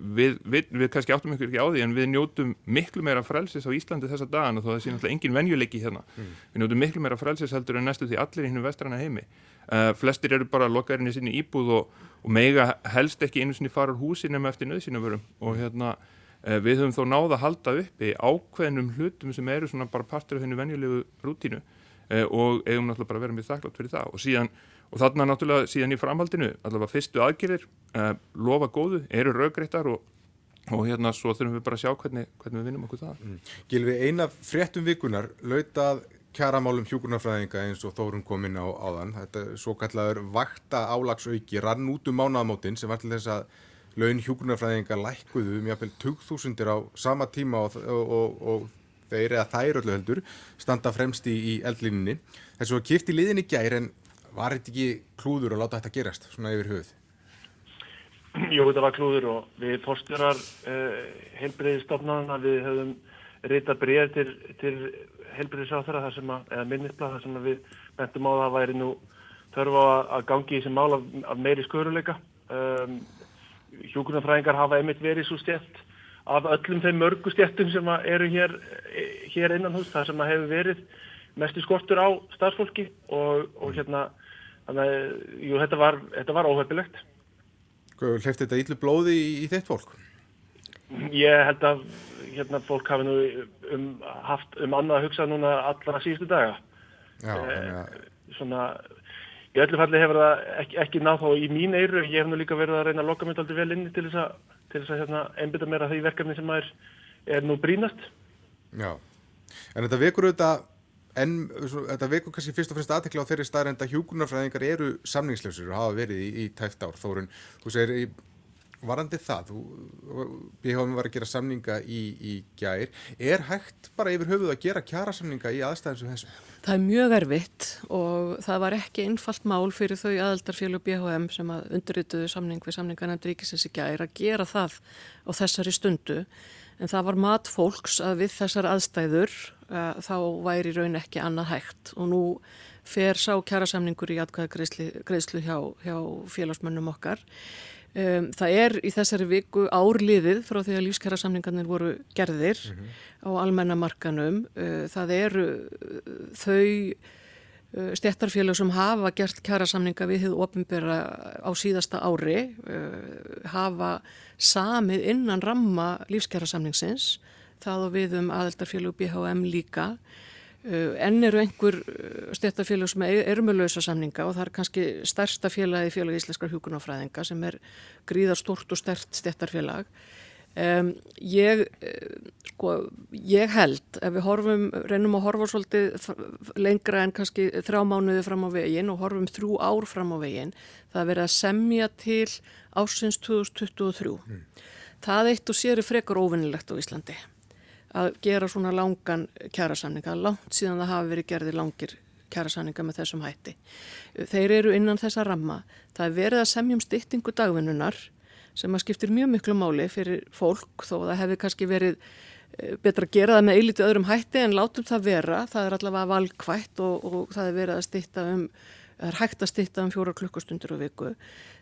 við, við, við kannski áttum ykkur ekki á því en við njótum miklu meira frelsis á Íslandi þessa dagan og þó það sé náttúrulega engin venjuleiki hérna. Mm. Við njótum miklu meira frelsis heldur en næstu því allir í hennum vestrana heimi. Flestir eru bara lokaðurinn í sinni íbúð og og mega helst ekki einu sinni fara úr húsi nema eftir nöðsynavörum og hérna eh, við höfum þó náða að halda uppi ákveðnum hlutum sem eru svona bara partur af henni venjulegu rútínu eh, og eigum náttúrulega bara að vera mjög þakklátt fyrir það og síðan og þarna náttúrulega síðan í framhaldinu allavega fyrstu aðgerðir eh, lofa góðu, eru raugreittar og, og hérna svo þurfum við bara að sjá hvernig, hvernig við vinnum okkur það mm. Gilvi, eina fréttum vikunar lautað kjaramálum hjúkurnarfræðinga eins og Þórun kom inn á áðan. Þetta svo kallar vakta álagsauki rann út um mánaðamótin sem var til þess að laun hjúkurnarfræðinga lækkuðu um jáfnveil 2000 á sama tíma og, og, og þeir eða þær öllu heldur standa fremst í, í eldlinni. Þessu var kipt í liðin í gær en var þetta ekki klúður að láta þetta gerast svona yfir höfuð? Jú, þetta var klúður og við fórstjórar eh, heilbreyðistofnaðan að við höfum rita bregð til, til helbriðisáþara eða minnisblad þar sem við bentum á það væri nú þörfa að gangi í þessi mál af, af meiri sköruleika um, hjúkunarfræðingar hafa einmitt verið svo stjæft af öllum þeim mörgu stjættum sem eru hér, hér innan hús, það sem hefur verið mestu skortur á starfsfólki og, og hérna, þannig að, jú, þetta var, var óhefilegt. Hlefti þetta yllu blóði í, í þitt fólk? Ég held að hérna, fólk hafi nú um, haft um annað að hugsa núna allra síðustu daga. Já, eh, svona, í öllu falli hefur það ekki, ekki náð þá í mín eiru. Ég hef nú líka verið að reyna að lokka mér aldrei vel inni til þess að, til þess að hérna, einbita mér að því verkefni sem er, er nú brínast. Já, en þetta vekur auðvitað En þetta vekur kannski fyrst og fremst aðtekla á þeirri staðrenda hjúkunarfræðingar eru samningslösur og hafa verið í, í tæft ár. Þórun, þú segir, varandi það, BHM var að gera samninga í, í gær. Er hægt bara yfir höfuð að gera kjara samninga í aðstæðum sem þessu? Það er mjög erfitt og það var ekki einfalt mál fyrir þau aðaldarfélag BHM sem að undirrituðu samning við samningarnefnd ríkisins í gær að gera það á þessari stundu. En það var mat fólks að við þessar aðstæður uh, þá væri raun ekki annað hægt og nú fer sá kjærasamningur í atkvæða greiðslu hjá, hjá félagsmönnum okkar. Um, það er í þessari viku árliðið frá því að lífskjærasamningarnir voru gerðir mm -hmm. á almennamarkanum. Uh, það eru uh, þau uh, stjættarfélag sem hafa gert kjærasamninga við þið ofinbera á síðasta ári, uh, hafa samið innan ramma lífskjærasamningsins það og við um aðeldarfélag BHM líka. Uh, enn eru einhver uh, stéttafélag sem eru með lausa samninga og það er kannski stærsta félagi félag íslenskar hjókunarfræðinga sem er gríðar stort og stert stéttarfélag. Um, ég, uh, sko, ég held ef við horfum, reynum að horfa svolítið lengra en kannski þrjá mánuði fram á veginn og horfum þrjú ár fram á veginn, það verið að semja til ásins 2023. Mm. Það eitt og sér er frekar óvinnilegt á Íslandi að gera svona langan kjærasamninga, langt síðan það hafi verið gerði langir kjærasamninga með þessum hætti. Þeir eru innan þessa ramma. Það er verið að semjum styttingu dagvinnunar sem að skiptir mjög miklu máli fyrir fólk þó að það hefði kannski verið eh, betra að gera það með eilítið öðrum hætti en látum það vera. Það er allavega valkvætt og, og það er verið að stytta um, það er hægt að stytta um fjóra klukkustundur á viku.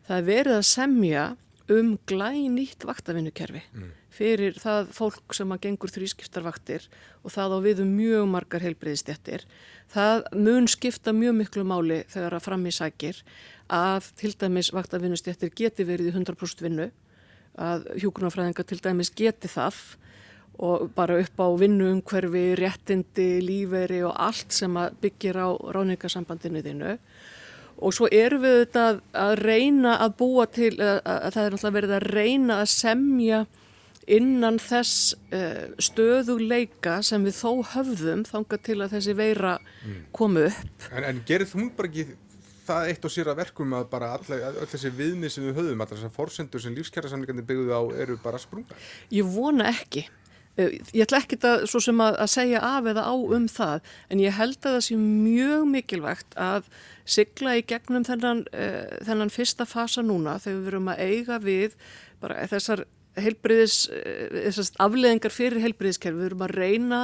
Það er verið að semja um glænýtt vaktavinnukerfi. Mm fyrir það fólk sem að gengur þrýskiptarvaktir og það á viðum mjög margar heilbreyðistjættir. Það mun skipta mjög miklu máli þegar að fram í sækir að til dæmis vaktavinnustjættir geti verið í 100% vinnu, að hjúkunarfræðinga til dæmis geti það og bara upp á vinnu umhverfi, réttindi, líferi og allt sem byggir á ráningasambandinu þínu. Og svo erum við þetta að reyna að búa til, að, að það er náttúrulega verið að reyna að semja innan þess uh, stöðuleika sem við þó höfðum þanga til að þessi veira mm. komu upp. En, en gerir þú bara ekki það eitt og sér að verkum að bara öll þessi viðmið sem við höfum, allar þessar fórsendur sem lífskjærasamlingandi byggðu á eru bara sprunga? Ég vona ekki. Uh, ég ætla ekki það svo sem að, að segja af eða á um það, en ég held að það sé mjög mikilvægt að sigla í gegnum þennan, uh, þennan fyrsta fasa núna þegar við verum að eiga við bara þessar heilbriðis, eh, afleðingar fyrir heilbriðiskerfi, við erum að reyna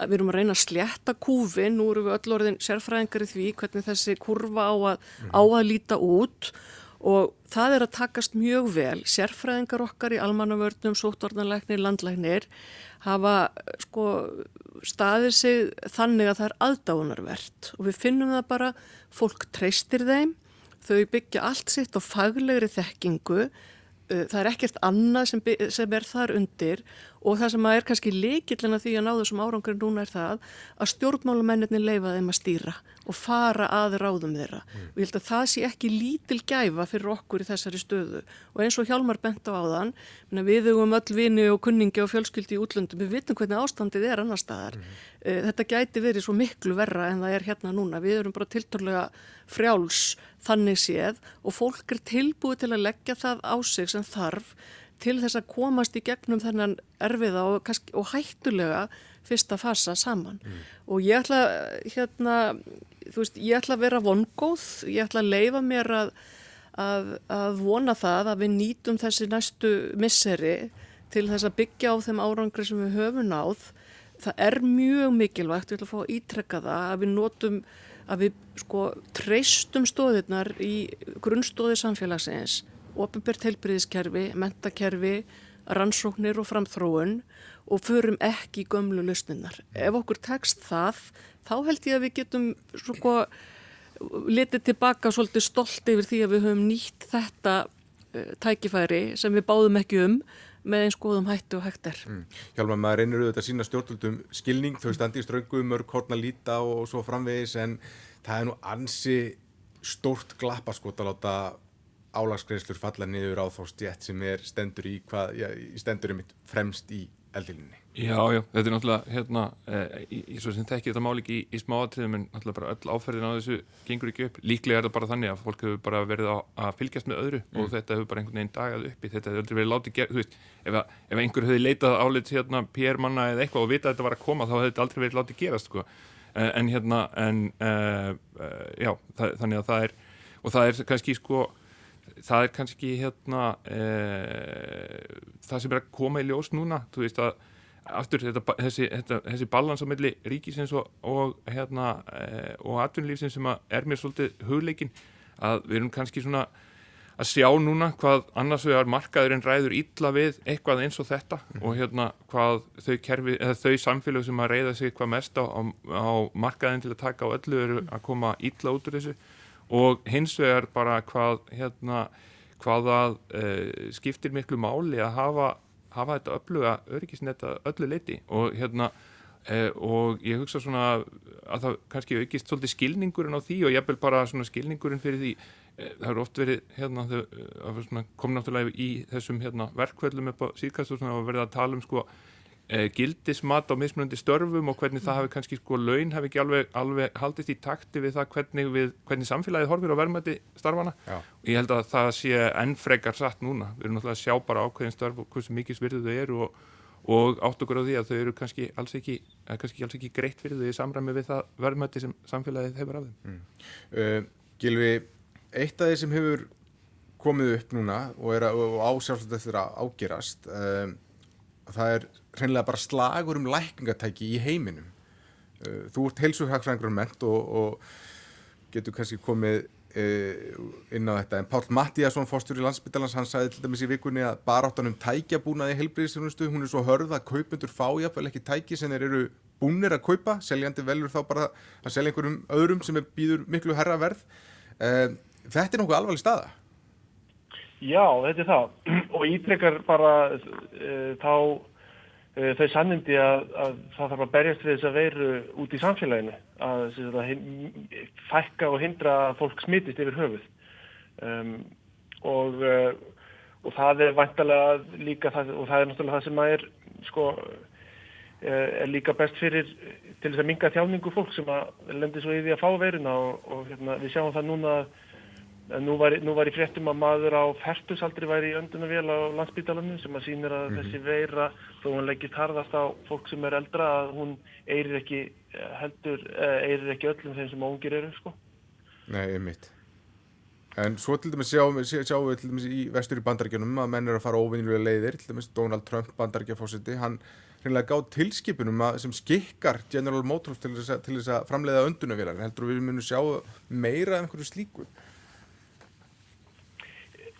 við erum að reyna að slétta kúfin nú erum við öll orðin sérfræðingar í því hvernig þessi kurva á að, mm. á að líta út. Og það er að takast mjög vel. Sérfræðingar okkar í almannavörnum, sóttvarnanleiknir, landleiknir hafa sko staðið sig þannig að það er aðdáðunarvert og við finnum það bara fólk treystir þeim. Þau byggja allt sitt á faglegri þekkingu það er ekkert annað sem, sem er þar undir og það sem er kannski leikillina því að ná þessum árangur núna er það að stjórnmálumennirni leifa þeim að stýra og fara að ráðum þeirra. Mm. og ég held að það sé ekki lítil gæfa fyrir okkur í þessari stöðu. Og eins og Hjálmar bent á áðan við hugum öll vini og kunningi og fjölskyldi í útlöndum, við vitum hvernig ástandið er annar staðar. Mm. þetta gæti verið svo miklu verra en það er hérna núna. Við erum bara tiltorlega frjáls þannig séð og fólk er tilbúið til að leggja það á sig sem þarf til þess að komast í gegnum þennan erfiða og, og hættulega fyrsta fasa saman. Mm. og ég ætla hérna, þú veist, ég ætla að vera vongóð, ég ætla að leifa mér að, að, að vona það að við nýtum þessi næstu misseri til þess að byggja á þeim árangri sem við höfum náð. Það er mjög mikilvægt, ég ætla að fá að ítrekka það að við notum að við sko treystum stóðirnar í grunnstóði samfélagsins, ofinbært heilbriðiskerfi, mentakerfi, rannsóknir og framþróun og förum ekki í gömlu lausninnar. Ef okkur tekst það, þá held ég að við getum svona litið tilbaka svolítið stolt yfir því að við höfum nýtt þetta uh, tækifæri sem við báðum ekki um með eins góðum hættu og hættir. Mm. Hjálmar, maður reynir auðvitað að sína stjórnvöldum skilning, þau standi í ströngu, mörg hortna líta og, og svo framvegis en það er nú ansi stórt glappaskot að láta álagsgreifslur falla niður á þá stjætt sem er stendur í, hvað, já, stendur í mitt fremst í eldilínni. Já, já, þetta er náttúrulega hérna, e, í, í svo sem þekkir þetta máli ekki í, í smáatriðum en náttúrulega bara öll áferðin á þessu gengur ekki upp. Líklega er þetta bara þannig að fólk hefur bara verið á, að fylgjast með öðru mm. og þetta hefur bara einhvern veginn dagað uppi. Þetta hefur aldrei verið látið gerð, þú veist, ef, að, ef einhver hefði leitað álit hérna PR manna eða eitthvað og vitað að þetta var að koma þá hefði þetta aldrei verið látið gerast, sko. E, en hérna, en e, já, það, þannig að það er, og það er kannski, sko, það er kannski hérna það sem er að koma í ljós núna, þú veist að aftur þetta, þessi, þetta, þessi balans á milli ríkisins og, og, hérna, e, og atvinnulífsins sem er mér svolítið hugleikin að við erum kannski svona að sjá núna hvað annars vegar markaður en ræður ítla við eitthvað eins og þetta mm. og hérna hvað þau, kerfi, þau samfélag sem að reyða sig hvað mest á, á, á markaðin til að taka á öllu eru að koma ítla út úr þessu og hins vegar bara hvað hérna hvað að e, skiptir miklu máli að hafa hafa þetta öfluga öryggisnetta öllu leiti og hérna eh, og ég hugsa svona að það kannski aukist svolítið skilningurinn á því og ég vil bara svona skilningurinn fyrir því eh, það eru oft verið hérna þau kom náttúrulega í þessum hérna, verkvöldum upp á síðkast og verið að tala um sko gildismat á mismunandi störfum og hvernig það hafi kannski sko laun hafi ekki alveg, alveg haldist í takti við það hvernig, við, hvernig samfélagið horfir á verðmætti starfana Já. og ég held að það sé ennfrekar satt núna, við erum náttúrulega að sjá bara ákveðin störf og hversu mikið svirðu þau eru og, og átt okkur á því að þau eru kannski alls ekki, kannski alls ekki greitt fyrir þau í samræmi við það verðmætti sem samfélagið hefur af þeim mm. uh, Gilvi, eitt af því sem hefur komið upp núna og, og ásjálfsagt eftir að ágerast um, það er hreinlega bara slagur um lækningatæki í heiminum. Uh, þú ert heilsuhagfræðingur ment og, og getur kannski komið uh, inn á þetta. En Pál Mattíasson, fórstur í landsbyttalans, hann sagði til dæmis í vikunni að baráttanum tækjabúnaði heilbreyðisjónustu, hún er svo hörð að kaupundur fá jáfnvel ekki tæki sem þeir eru búnir að kaupa, seljandi velur þá bara að selja einhverjum öðrum sem býður miklu herra verð. Uh, þetta er nokkuð alvarleg staða. Já, þetta er það og ítrekkar bara þá Eh, þau sannindi að, að það þarf að berjast við þess að veru út í samfélaginu að, að fækka og hindra að fólk smittist yfir höfuð. Um, og, uh, og það er vantalega líka það, og það er náttúrulega það sem að er sko eh, er líka best fyrir til þess að minga þjáningu fólk sem að lendir svo í því að fá veruna og, og hérna, við sjáum það núna að Nú var, nú var í fréttum að maður á færtusaldri væri í öndunavél á landsbytalannu sem að sínir að mm -hmm. þessi veira þó hún leggist harðast á fólk sem er eldra að hún eirir ekki eh, heldur, eirir eh, ekki öllum þeim sem óngir eru sko. Nei, einmitt. En svo til dæmis sjáum við sjá, til dæmis í vestur í bandaríkjunum að menn eru að fara óvinnilega leiðir, til dæmis Donald Trump bandaríkjafósiti, hann reynilega gáð tilskipunum að, sem skikkar General Motors til þess að, til þess að framleiða öndunavélar. Heldur við munum sjá meira af einhverju slíku?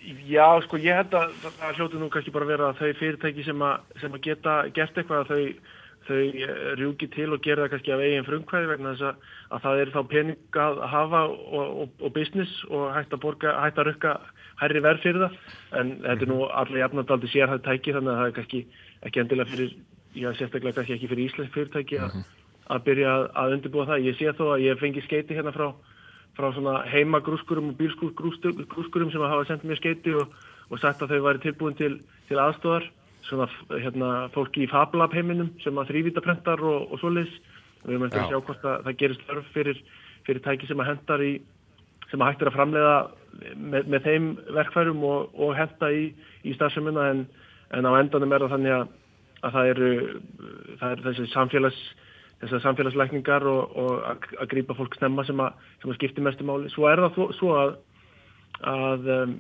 Já, sko, ég held að það hljóti nú kannski bara vera að þau fyrirtæki sem að, sem að geta gert eitthvað að þau, þau eh, rjúki til og gera það kannski af eigin frumkvæði vegna þess að, að það er þá pening að hafa og, og, og business og hægt að borga, hægt að rukka hærri verð fyrir það en þetta er nú allir jafnaldaldi sér það tæki þannig að það er kannski ekki endilega fyrir, já, sérstaklega kannski ekki fyrir Íslands fyrirtæki að, mhm. að byrja að undirbúa það. Ég sé þó að ég fengi skeiti hérna frá frá svona heimagrúskurum og bílsgrúskurum sem hafa sendið mér skeiti og, og sagt að þau væri tilbúin til, til aðstofar svona hérna, fólki í Fablab heiminum sem að þrývítaprentar og, og svoleiðis. Við erum eftir að sjá hvort að það gerist þörf fyrir, fyrir tæki sem að hendar í sem að hægt er að framleiða með, með þeim verkfærum og, og henda í, í stafsumuna en, en á endanum er það þannig að, að það eru það er þessi samfélags þessar samfélagslækningar og, og að grýpa fólk snemma sem að, sem að skipti mestu máli. Svo er það þó, svo að að, um,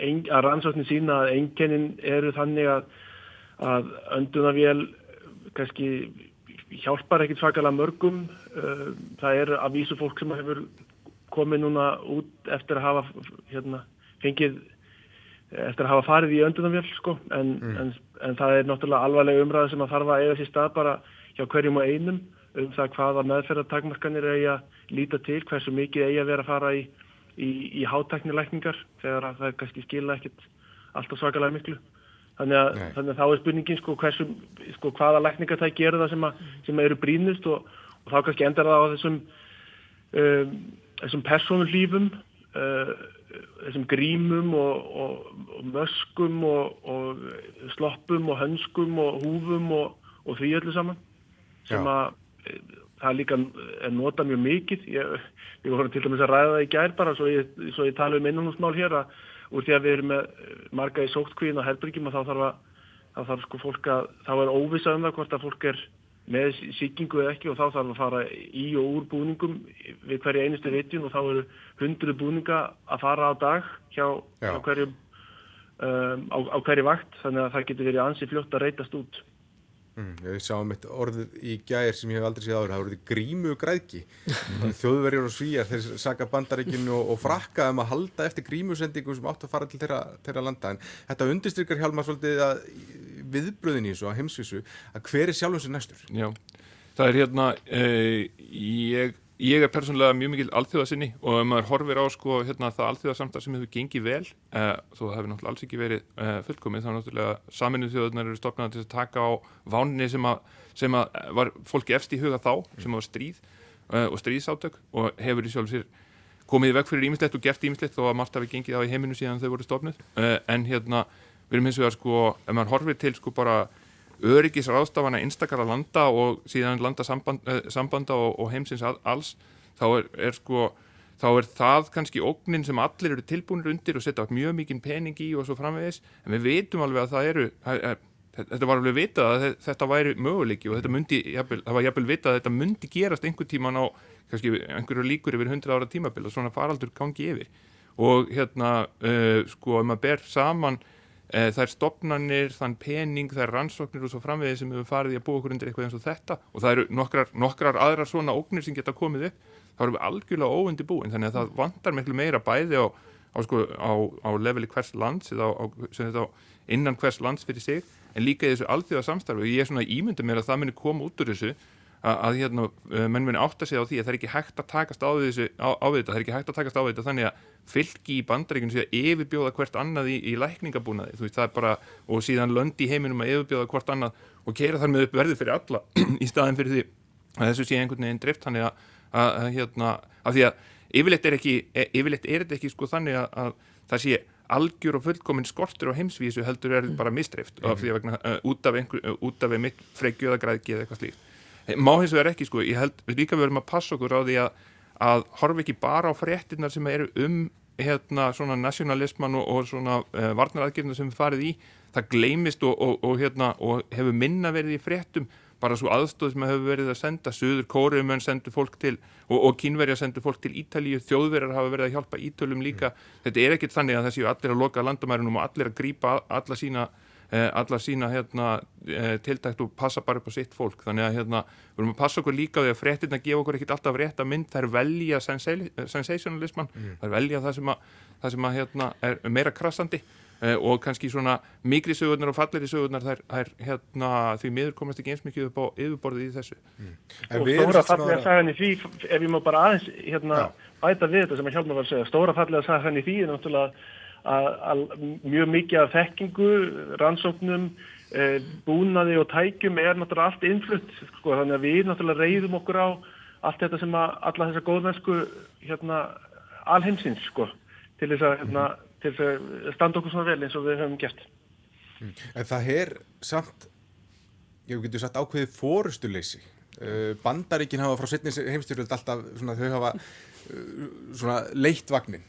ein, að rannsóknin sína að einkennin eru þannig að, að öndunavél kannski hjálpar ekkit svakalega mörgum. Uh, það er að vísu fólk sem hefur komið núna út eftir að hafa hérna, fengið eftir að hafa farið í öndunarvél sko en, mm. en, en það er náttúrulega alvarlega umræða sem að þarf að eiga sér stað bara hjá hverjum og einum um það hvaða meðferðartakmarkanir eigi að líta til, hversu mikið eigi að vera að fara í, í, í hátæknilækningar þegar það er kannski skila ekkert alltaf svakalega miklu. Þannig að, þannig að þá er spurningin sko, hversu, sko hvaða lækningatæki eru það sem, að, sem eru brínust og, og þá kannski endar það á þessum, um, þessum persónulífum, uh, þessum grímum og, og, og möskum og sloppum og hönskum og húfum og því öllu saman sem að það líka er nota mjög mikið. Ég, ég voru til dæmis að ræða það í gær bara svo ég, svo ég tala um innanúsmál hér að úr því að við erum með marga í sóttkvíðin og herbyrgjum og þá þarf að þá þarf sko fólk að, þá er óvisa um það hvort að fólk er með síkingu eða ekki og þá þarf að fara í og úr búningum við hverju einustu vitjun og þá eru hundru búninga að fara á dag hjá, hjá hverjum um, á, á hverju vakt. Þannig að það getur verið ansi fljótt að reytast út Mm, ég sá um eitt orðið í gæðir sem ég hef aldrei séð áður, það voruð grímu græðki mm. þjóðverjar og svíjar þeir saka bandaríkinu og, og frakka um að halda eftir grímusendingu sem átt að fara til þeirra, þeirra landa en þetta undirstrykar hjálma svolítið að viðbröðin í þessu, að heimsvísu að hver er sjálfum sér næstur? Já, það er hérna eh, ég ég er persónulega mjög mikil alþjóðasinni og ef maður horfir á sko, hérna, það alþjóðasamtar sem hefur gengið vel eh, þó það hefur náttúrulega alls ekki verið eh, fullkomið þá náttúrulega saminuð þjóðunar eru stopnað til að taka á váninni sem, að, sem að var fólki efst í huga þá sem var stríð eh, og stríðsátök og hefur í sjálf sér komið veg fyrir ímislegt og gert ímislegt þó að margt hafi gengið á í heiminu síðan þau voru stopnud eh, en hérna við erum hins vegar sko ef maður horfir til sko bara öryggisráðstafana einstakara landa og síðan landa samband, eh, sambanda og, og heimsins alls þá er, er sko þá er það kannski ógnin sem allir eru tilbúinir undir og setja mjög mikinn pening í og svo framvegis, en við veitum alveg að það eru þetta var alveg vitað að þetta væri möguleiki og þetta myndi, það var jafnvel vitað að þetta myndi gerast einhver tíman á kannski einhverju líkur yfir 100 ára tímabil og svona faraldur gangi yfir. Og hérna uh, sko ef maður ber saman Eh, er stopnarnir, þann pening, er rannsóknir og svo framvegið sem hefur farið í að búa okkur undir eitthvað eins og þetta. Og það eru nokkrar, nokkrar aðrar svona ógnir sem geta komið upp. Þá erum við algjörlega óundi búin þannig að það vantar miklu meira bæði á, á, sko, á, á leveli hvers lands eða á innan hvers lands fyrir sig en líka í þessu alþjóða samstarfi og ég er svona ímyndið mér að það muni koma út úr þessu að, að hérna, eh, menn muni átta sig á því að það er ekki hægt að takast á, þessu, á, á þetta, það er ekki hægt að takast á þetta þannig að fylgi í bandaríkjum sé að yfirbjóða hvert annað í, í lækningabúnaði. Veist, bara, og síðan löndi í heiminum að yfirbjóða hvert annað og kera þar með upp verði fyrir alla í staðin fyrir því að þessu sé einhvern veginn drift þannig að, að, að hérna, af því að yfirleitt er, ekki, e, yfirleitt er þetta ekki sko þannig að það sé algjör og fullkominn skortur á heimsvísu heldur er bara mistrift mm -hmm. af því að vegna, uh, út af, einhver, út af einmitt freggjöðagræðki eða eitthvað slíkt má hins vegar ekki sko, ég held við líka verðum að passa okkur á því að, að horfa ekki bara á fréttinnar sem eru um hérna svona nationalisman og, og svona uh, eh, varnaraðgjörna sem við farið í. Það gleimist og, og, og hérna og hefur minna verið í fréttum. Bara svo aðstóð sem hefur verið að senda söður kóriumenn sendur fólk til og kínverja sendur fólk til Ítalíu þjóðverjar hafa verið að hjálpa Ítölum líka. Mm. þetta er ekkit þannig að þessi allir að loka landamærunum og allir að grýpa alla sína alla sína hérna, eh, tiltækt og passa bara upp á sitt fólk. Þannig að hérna, við erum að passa okkur líka því að fréttina gefa okkur ekkert alltaf rétt að mynd. Er velja sensationalisman mm. er velja það sem að, það sem að hérna, er meira krassandi. Eh, og kannski svona mikri sögurnar og falleri sögurnar það er hérna, því miður komast ekki eins mikið upp á yfirborðið í þessu. Mm. og stóra fallega sagan í því ef ég má bara aðeins hérna, bæta við þetta sem að hjálpa að segja. Stóra fallega sagan í því er náttúrulega að mjög mikið af þekkingu, rannsóknum, e, búnaði og tækjum er náttúrulega allt innflutt sko, þannig að við náttúrulega reyðum okkur á allt þetta sem að alla þessa góðmennsku hérna, alheimsins sko, til þess að, hérna, til að standa okkur svona vel eins og við höfum gert. Mm. En það er samt, ég getur sagt ákveðið fórustuleysi. Bandaríkin hafa frá setnis heimstyrjöld alltaf, svona, þau hafa svona leitt vagnin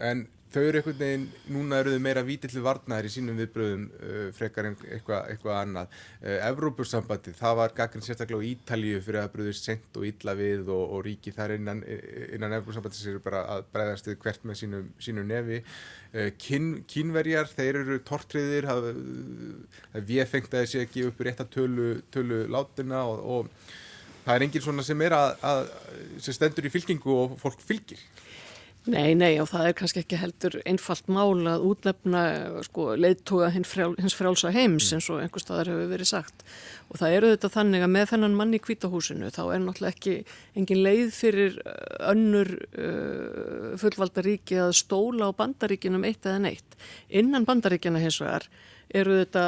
en þau eru einhvern veginn, núna eru þau meira vítillu varnaðir í sínum viðbröðum uh, frekar en eitthvað eitthva annað. Uh, Evrópussambandi, það var gaggrinn sérstaklega á Ítalíu fyrir að bröðist sent og illa við og, og ríki þar innan, innan Evrópussambandi sem eru bara að bregðast við hvert með sínum, sínum nefi. Uh, kín, kínverjar, þeir eru tortriðir, við fengt að þessi ekki upp rétt að tölu, tölu látina og, og það er enginn svona sem er að, að sem stendur í fylkingu og fólk fylgir. Nei, nei og það er kannski ekki heldur einfalt mál að útnefna sko, leittóga hins, frjál, hins frjálsa heims mm. eins og einhver staðar hefur verið sagt og það eru þetta þannig að með þennan mann í kvítahúsinu þá er náttúrulega ekki engin leið fyrir uh, önnur uh, fullvaldaríki að stóla á bandaríkinum eitt eða neitt. Innan bandaríkina hins vegar eru þetta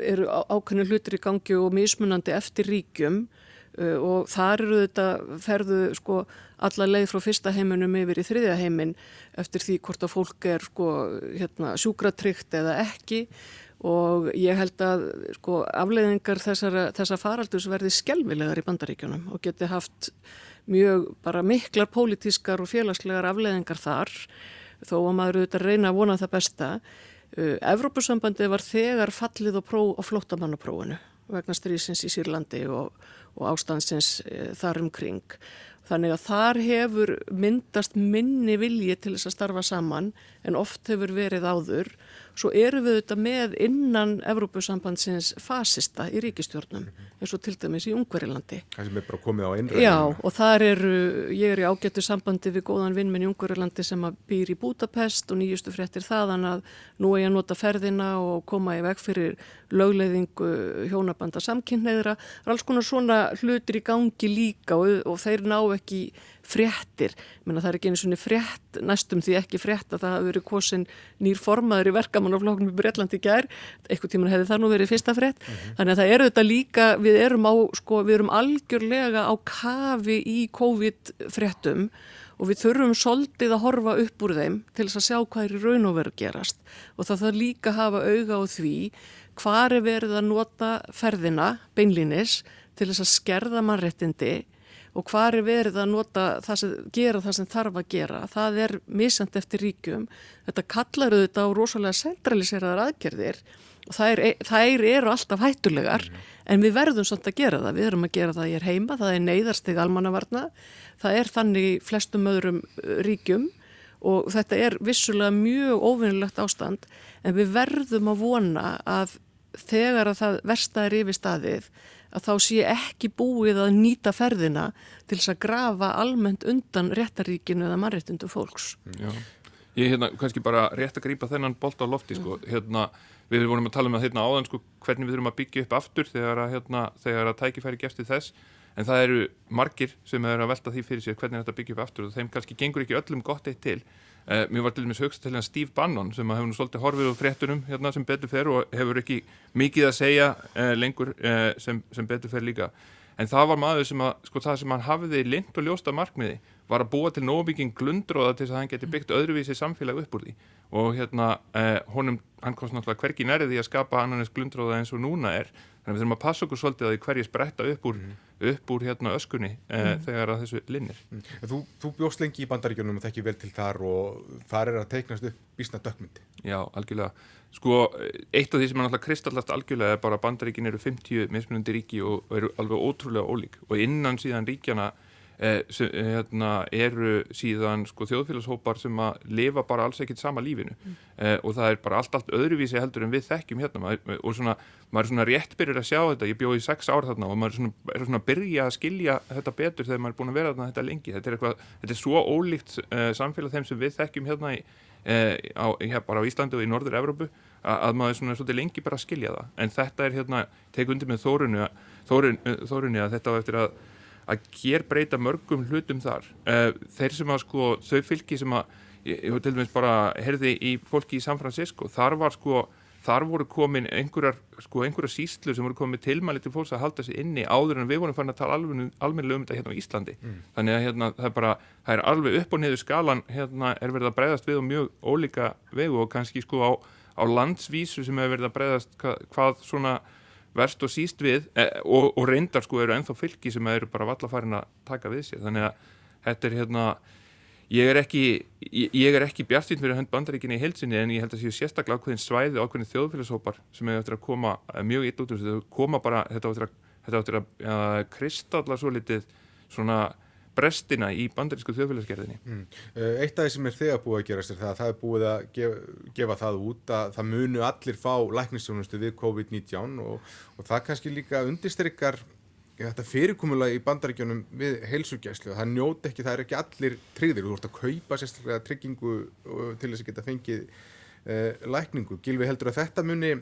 eru ákveðinu hlutir í gangi og mismunandi eftir ríkjum uh, og þar eru þetta ferðu sko alla leið frá fyrsta heiminum yfir í þriðja heimin eftir því hvort að fólk er sko, hérna, sjúkratrygt eða ekki og ég held að sko, afleiðingar þessara, þessa faraldus verði skelvilegar í bandaríkjunum og geti haft mjög bara miklar pólitískar og félagslegar afleiðingar þar þó að maður auðvitað reyna að vona það besta. Uh, Evrópusambandi var þegar fallið og, og flótamannaprófunu vegna strísins í Sýrlandi og, og ástansins uh, þar umkring Þannig að þar hefur myndast minni vilji til þess að starfa saman en oft hefur verið áður Svo eru við auðvitað með innan Evrópusambandsins fasista í ríkistjórnum eins og til dæmis í Ungverilandi. Það sem er bara komið á einræðinu. Já og þar eru, ég er í ágættu sambandi við góðan vinnminn í Ungverilandi sem býr í Budapest og nýjustu fréttir þaðan að nú er ég að nota ferðina og koma í veg fyrir lögleðingu hjónabanda samkynneðra. Það er alls konar svona hlutir í gangi líka og, og þeir ná ekki fréttir, menna það er ekki einu svonni frétt næstum því ekki frétt að það hafi verið kosin nýr formaður í verkamannafloknum í Breitlandi gær, eitthvað tíman hefði það nú verið fyrsta frétt, mm -hmm. þannig að það eru þetta líka, við erum á, sko, við erum algjörlega á kafi í COVID fréttum og við þurfum soldið að horfa upp úr þeim til þess að sjá hvað er í raun og veru gerast. Og það þarf líka að hafa auga á því hvar er verið að nota ferðina, beinlinis, til þess að skerða mannrettindi og hvað er verið að nota það sem, gera það sem þarf að gera. Það er misjant eftir ríkjum. Þetta kallar auðvitað á rosalega centraliseraðar aðgerðir og þær, þær eru alltaf hættulegar mm. en við verðum svolítið að gera það. Við erum að gera það er heima, það er neyðarstig almannavarna, það er þannig flestum öðrum ríkjum og þetta er vissulega mjög óvinnilegt ástand en við verðum að vona að þegar að það versta er yfir staðið að þá sé ekki búið að nýta ferðina til þess að grafa almennt undan réttaríkinu eða mannréttundu fólks. Já, ég hérna kannski bara rétt að grýpa þennan bolt á lofti sko, hérna við vorum að tala um að hérna áðan sko hvernig við þurfum að byggja upp aftur þegar að hérna þegar að tækifæri gefst í þess. En það eru margir sem eru að velta því fyrir sér hvernig þetta byggja upp aftur og þeim kannski gengur ekki öllum gott eitt til Uh, mér var til dæmis högst til hérna Steve Bannon sem hefur nú svolítið horfið á fréttunum hérna sem betur fer og hefur ekki mikið að segja uh, lengur uh, sem, sem betur fer líka. En það var maður sem að, sko það sem hann hafiði lind og ljósta markmiði var að búa til nómikinn glundróða til þess að hann geti byggt öðruvísi samfélag upp úr því. Og hérna, honum, hann komst náttúrulega hverki nærið því að skapa annarnes glundróða eins og núna er. Þannig að við þurfum að passa okkur svolítið að því hverji spretta upp úr, mm. Upp úr hérna öskunni eh, mm. þegar að þessu linnir. Mm. Þú, þú bjóst lengi í bandaríkjunum og þekki vel til þar og þar er að teiknast upp bísna dökmyndi. Já, algjörlega. Sko, eitt af því sem er náttúrulega kristallast algjörlega er bara að bandaríkin eru 50 mismunandi ríki og eru alveg ótrúlega ólík og innan síðan ríkjana Eh, sem, hérna, eru síðan sko, þjóðfélagshópar sem að lifa bara alls ekkit sama lífinu. Mm. eh, og það er bara allt, allt öðruvísi heldur en við þekkjum hérna. Maður, og svona, maður er svona rétt byrjur að sjá þetta. Ég bjóði sex ár þarna og maður er svona, er svona að byrja að skilja þetta betur þegar maður er búin að vera þarna þetta lengi. Þetta er, eitthvað, þetta er svo ólíkt eh, samfélag þeim sem við þekkjum hérna í, eh, á, hér, bara á Íslandi og í Norður Evrópu að, að maður er svona svolítið lengi bara að skilja það. En þetta er hérna, tek undir með þórunni þórunni að þetta á eftir að að ger breyta mörgum hlutum þar uh, þeir sem að sko þau fylgi sem að ég til dæmis bara herði í fólki í San Francisco þar var sko þar voru komin einhverjar sko einhverjar síslu sem voru komið tilmæli til fólks að halda sig inni áður en við vorum fann að tala almennilega um þetta hérna á Íslandi mm. þannig að hérna það er bara það er alveg upp og niður skalan hérna er verið að breyðast við og mjög ólíka vegu og kannski sko á, á landsvísu sem hefur verið að breyðast hvað, hvað svona verst og síst við e, og, og reyndar sko eru ennþá fylgi sem eru bara vallafarin að taka við sér. Þannig að þetta er hérna ég er ekki, ekki bjartinn fyrir hönd bandaríkinni í heilsinni en ég held að séu sérstaklega ákveðin svæði ákveðin þjóðfélagshópar sem hefur eftir að koma eh, mjög ít út úr þetta áttur að, að, að kristalla svo litið svona brestina í bandarísku þjóðfélagsgerðinni. Mm. Eh, eitt af því sem er þegar búið að gerast er það að það er búið að gefa, gefa það út að það munu allir fá læknistjónustu við COVID-19 og, og það kannski líka undirstrykkar þetta fyrirkomulega í bandaríkjunum við heilsugjæslu, það njóti ekki, það er ekki allir tryggðir, þú ert að kaupa sérstaklega tryggingu til þess að geta fengið uh, lækningu. Gilvi heldur að þetta muni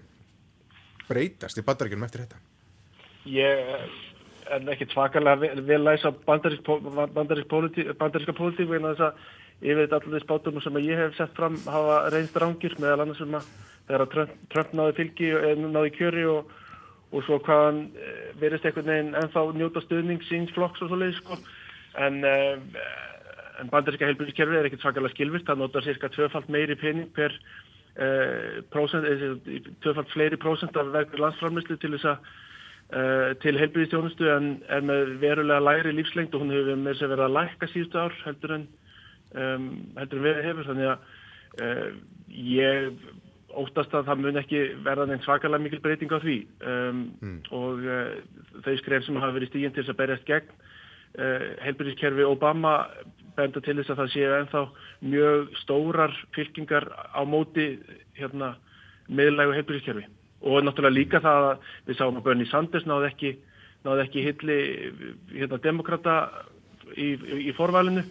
breytast í bandaríkjunum eftir þetta? Ég er ekki svakalega vel, læsa bandaríska pólitík vegna þess að ég veit allir spátum sem ég hef sett fram hafa reynst rángir meðal annars um að þegar Trump, Trump náði fylgi, náði kjöri og og svo hvaðan eh, verist einhvern veginn ennþá njóta stuðning síns flokks og svo leiðis sko. En, uh, en bandaríska heilbyrgiskerfi er ekkert svakalega skilvirt, það notar cirka tvöfalt meiri pening per uh, prósent, tvöfalt fleiri prósent af verður landsframlýslu til þess að til heilbyrgistjónustu en er með verulega læri lífslengt og hún hefur með þess að vera að lækka síðustu ár heldur en um, heldur en verið hefur. Þannig að ég óttast að það mun ekki verða neins svakalega mikil breyting á því. Um, mm. og uh, þau skref sem hafa verið stíginn til þess að berjast gegn uh, helbyrðiskerfi Obama benda til þess að það séu ennþá mjög stórar fylkingar á móti hérna, meðlægu helbyrðiskerfi og náttúrulega líka það að við sáum að Bernie Sanders náði ekki, náði ekki hilli hérna, demokrata í, í, forvælinu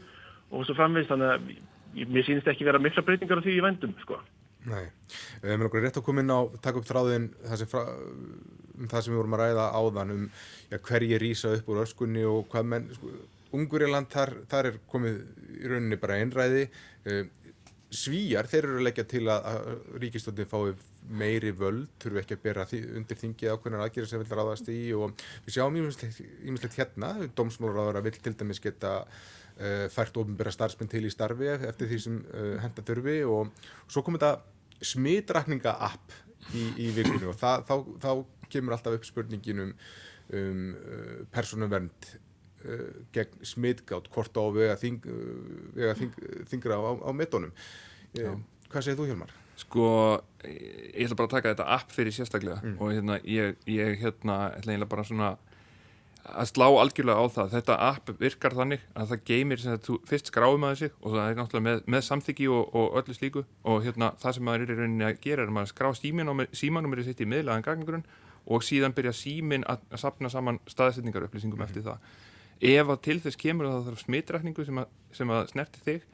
og svo framvegist þannig að mér sínist ekki vera mikla breytingar á því í vendum sko. Nei, við erum okkur rétt að koma inn á taka upp þráðin frá, um það sem við vorum að ræða áðan um ja, hverji rýsa upp úr öskunni og hvað menn, sko, Unguriland þar, þar er komið í rauninni bara einræði. Uh, Svíjar, þeir eru að leggja til að, að ríkistöndin fái meiri völd, þurfu ekki að bera því, undir þingið ákveðnar aðgerðir sem vil ráðast í og við sjáum ímislegt hérna, domsmálur að vil til dæmis geta uh, fært ofinbæra starfsmenn til í starfi eftir því sem uh, henda þurfi og, svo kom þetta smitrakninga-app í, í vikunni og það, þá, þá kemur alltaf upp spurningin um, um uh, persónuvernd gegn smitgátt hvort á vega, þing, uh, vega þing, þingra á, á metónum. Uh, hvað segir þú Hjálmar? Sko, ég ætla bara að taka þetta app fyrir sérstaklega mm. og hérna, ég, ég hérna, ætla bara svona að slá algjörlega á það þetta app virkar þannig að það geymir sem þú fyrst skráum að þessi og það er náttúrulega með, með samþyggi og, og öllu slíku og hérna það sem maður er í rauninni að gera er að maður skrá símanúmerið sitt í miðlaðan gangrun og síðan byrja símin að, sapna saman staðsetningar upplýsingum mm. eftir það ef að til þess kemur að það þarf smitrækningu sem að, sem að snerti þig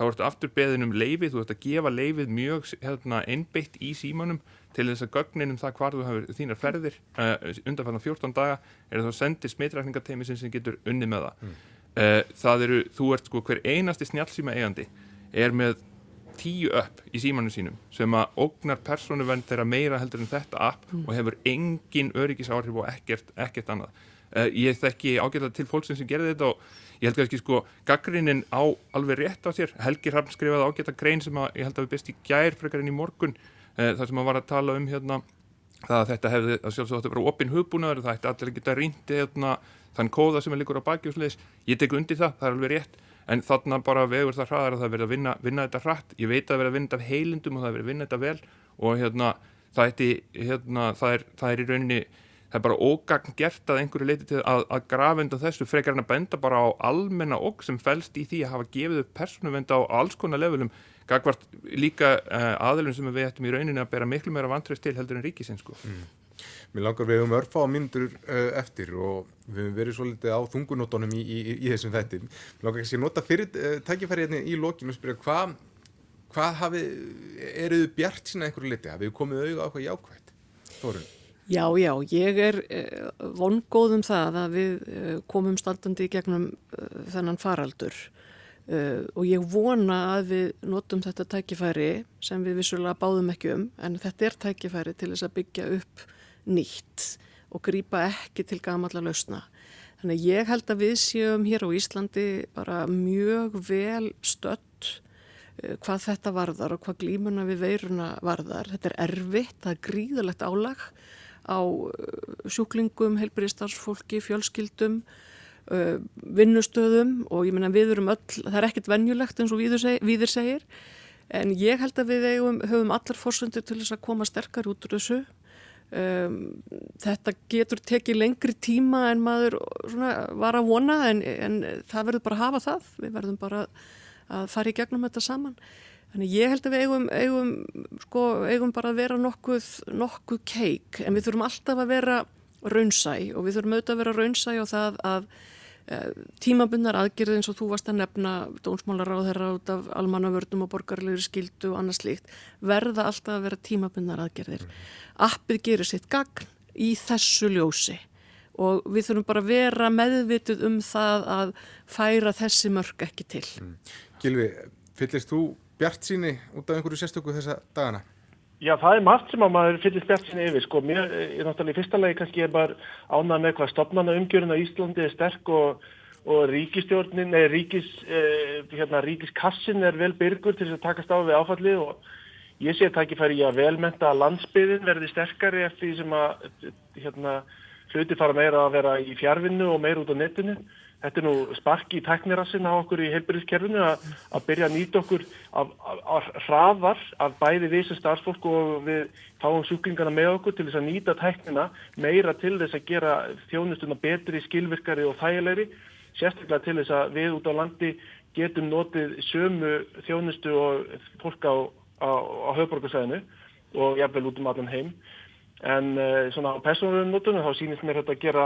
þá ertu aftur beðin um leifið, þú ert að gefa leifið mjög hérna, einbeitt í símanum til þess að gögnin um það hvar þú hafur þínar ferðir uh, undanfæðan 14 daga er þá sendir smitrækningateymi sem getur unni með það mm. uh, það eru, þú ert sko hver einasti snjálfsíma eigandi er með tíu upp í símanu sínum sem að ógnar persónuvenn þeirra meira heldur en þetta app mm. og hefur engin öryggisáhrif og ekkert, ekkert annað ég þekki ágæta til fólksinn sem gerði þetta og ég held ekki sko gaggrinnin á alveg rétt á sér. Helgi Hrafn skrifaði ágæta grein sem að ég held að við best í gær frekar en í morgun Eh, þar sem maður var að tala um hérna það að þetta hefði að sjálfsög að vera opinn hugbúnaður, það ætti allir að geta rýndi hérna, þann kóða sem er líkur á baki og sliðis, ég tek undir það, það er alveg rétt en þarna bara vegur það hraðar að það verði að vinna, vinna þetta hratt, ég veit að það verði að vinna þetta og það er, bara ógagn gert að einhverju leiti til að, að grafenda þessu frekar en að benda bara á almenna okk sem fælst í því að hafa gefið upp persónuvenda á alls konar levelum gagvart líka uh, aðlun sem við ættum í rauninni að bera miklu meira vantröst til heldur en ríkisins sko. Mm. Mér langar við um örfa á myndur uh, eftir og við hefum verið svolítið á þungunótonum í, í, í þessum þettim. Mér langar ekki að nota fyrir uh, tækifæri hérna í lokinu og spyrja hvað hva hafið, eruðu bjart sína einhverju liti? Hafið komið auðvitað á eitthvað jákvægt? Þorun? Já, já, ég er vongóð um það að við komum staldandi í gegnum þennan faraldur og ég vona að við notum þetta tækifæri sem við vissulega báðum ekki um en þetta er tækifæri til þess að byggja upp nýtt og grýpa ekki til gamalla lausna. Þannig ég held að við séum hér á Íslandi bara mjög vel stött hvað þetta varðar og hvað glímuna við veiruna varðar. Þetta er erfitt, það er gríðalegt álag á uh, sjúklingum, heilbyrjastarfsfólki, fjölskyldum uh, vinnustöðum og ég menna við erum öll, það er ekkert vennjulegt eins og viður, seg, viður segir en ég held að við eigum, höfum allar fórsöndur til þess að koma sterkar út úr þessu. Um, þetta getur tekið lengri tíma en maður svona, var að vona en, en það verður bara að hafa það. Við verðum bara að fara í gegnum þetta saman Þannig ég held að við eigum, eigum, sko, eigum bara að vera nokkuð, nokkuð keik en við þurfum alltaf að vera raunsæ og við þurfum auðvitað að vera raunsæ og það að e, tímabunnar aðgerði eins og þú varst að nefna dónsmálar á þeirra út af almannavörnum og borgarlegur skildu og annað slíkt verða alltaf að vera tímabunnar aðgerðir. Appið gerir sitt gagn í þessu ljósi og við þurfum bara að vera meðvituð um það að færa þessi mörg ekki til. Mm. Gilvi, fyllist þú bjart síni út af einhverju sérstöku þessa dagana? Já, það er margt sem að maður fyllist bjart síni yfir, sko. Mér er náttúrulega í fyrsta lagi kannski ég bara ánað með hvað stopnana umgjörun á Íslandi er sterk og, og ríkistjórnin, eða ríkis, eh, hérna, ríkiskassin er vel byrgur til þess að takast á við áfallið og ég sé að það ekki færi í að velmenta landsbyðin verði sterkari eftir því sem að, hérna, hluti fara meira að vera í fjárvinnu og meira út á netinu. Þetta er nú sparki í tæknirassin á okkur í heilbyrðiskerfinu að byrja að nýta okkur af, af, af hraðar af bæði við sem starfsfólk og við fáum sjúklingarna með okkur til þess að nýta tæknina meira til þess að gera þjónustuna betri, skilvirkari og þægilegri. Sérstaklega til þess að við út á landi getum notið sömu þjónustu og fólk á, á, á höfborgarsæðinu og jafnvel út um allan heim. En uh, svona á persónulegum notunum þá sýnist mér þetta að gera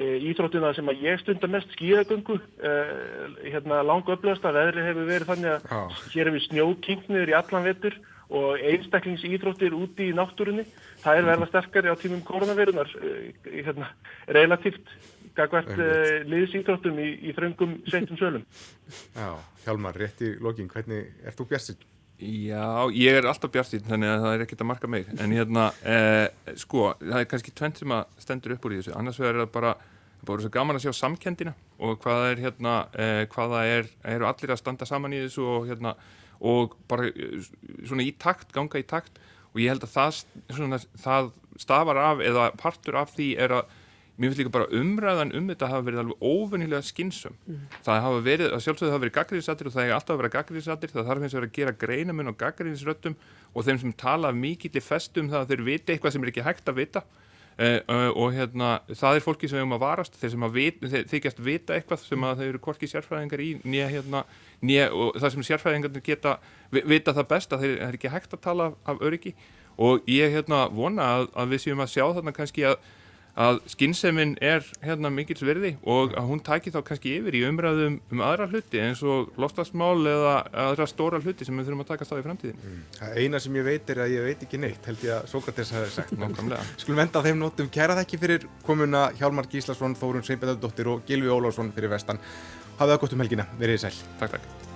íþróttuna sem að ég stundar mest skíðagöngu, uh, hérna langu upplöðast að veðri hefur verið þannig að ah. hér hefur snjókingniður í allan vettur og einstaklingsíþróttir úti í náttúrunni. Það er verða sterkari á tímum koronavirunar, hérna, relatíft gagvært liðsíþróttum í, í þröngum sveitum sölum. Já, Hjalmar, rétt í lokin, hvernig ert þú björnsitt? Já, ég er alltaf bjartinn þannig að það er ekkert að marka mig en hérna, eh, sko, það er kannski tvent sem að stendur upp úr í þessu annars vegar er það bara, bara svo gaman að sjá samkendina og hvað er hérna eh, hvaða er, eru allir að standa saman í þessu og hérna, og bara eh, svona í takt, ganga í takt. Og ég held að það, svona, það stafar af eða partur af því er að mér finnst líka bara umræðan um þetta hafa verið alveg óvennilega skynsum mm. það hafa verið, að sjálfsögðu hafa verið gaggríðisattir og það er alltaf að vera gaggríðisattir það þarf eins og að vera að gera greinamun og gaggríðisröttum og þeim sem tala mikill í festum það að þeir viti eitthvað sem er ekki hægt að vita og hérna það er fólki sem við höfum að varast þeir sem að vit, þeir, þykjast vita eitthvað sem að þeir eru korki sérfræðingar í nýja hérna, nýja og það sem sérfræðingar geta vita það best að þeir er ekki hægt að tala af öryggi. Og ég hérna vona að, að við séum að sjá þarna kannski að að skynnseminn er hérna mikils verði og að hún tækir þá kannski yfir í umræðum um aðra hluti eins og loftasmál eða aðra stóra hluti sem við þurfum að takast á í framtíðin. Mm. Það eina sem ég veit er að ég veit ekki neitt held ég að Sókrates hafi sagt nákvæmlega. Skulum enda á þeim nótum kæra þekki fyrir komuna Hjálmar Gíslasson, Þórun Seinbjörndóttir og Gilvi Ólásson fyrir vestan. Hafið það gott um helgina, verið sæl. Takk, takk.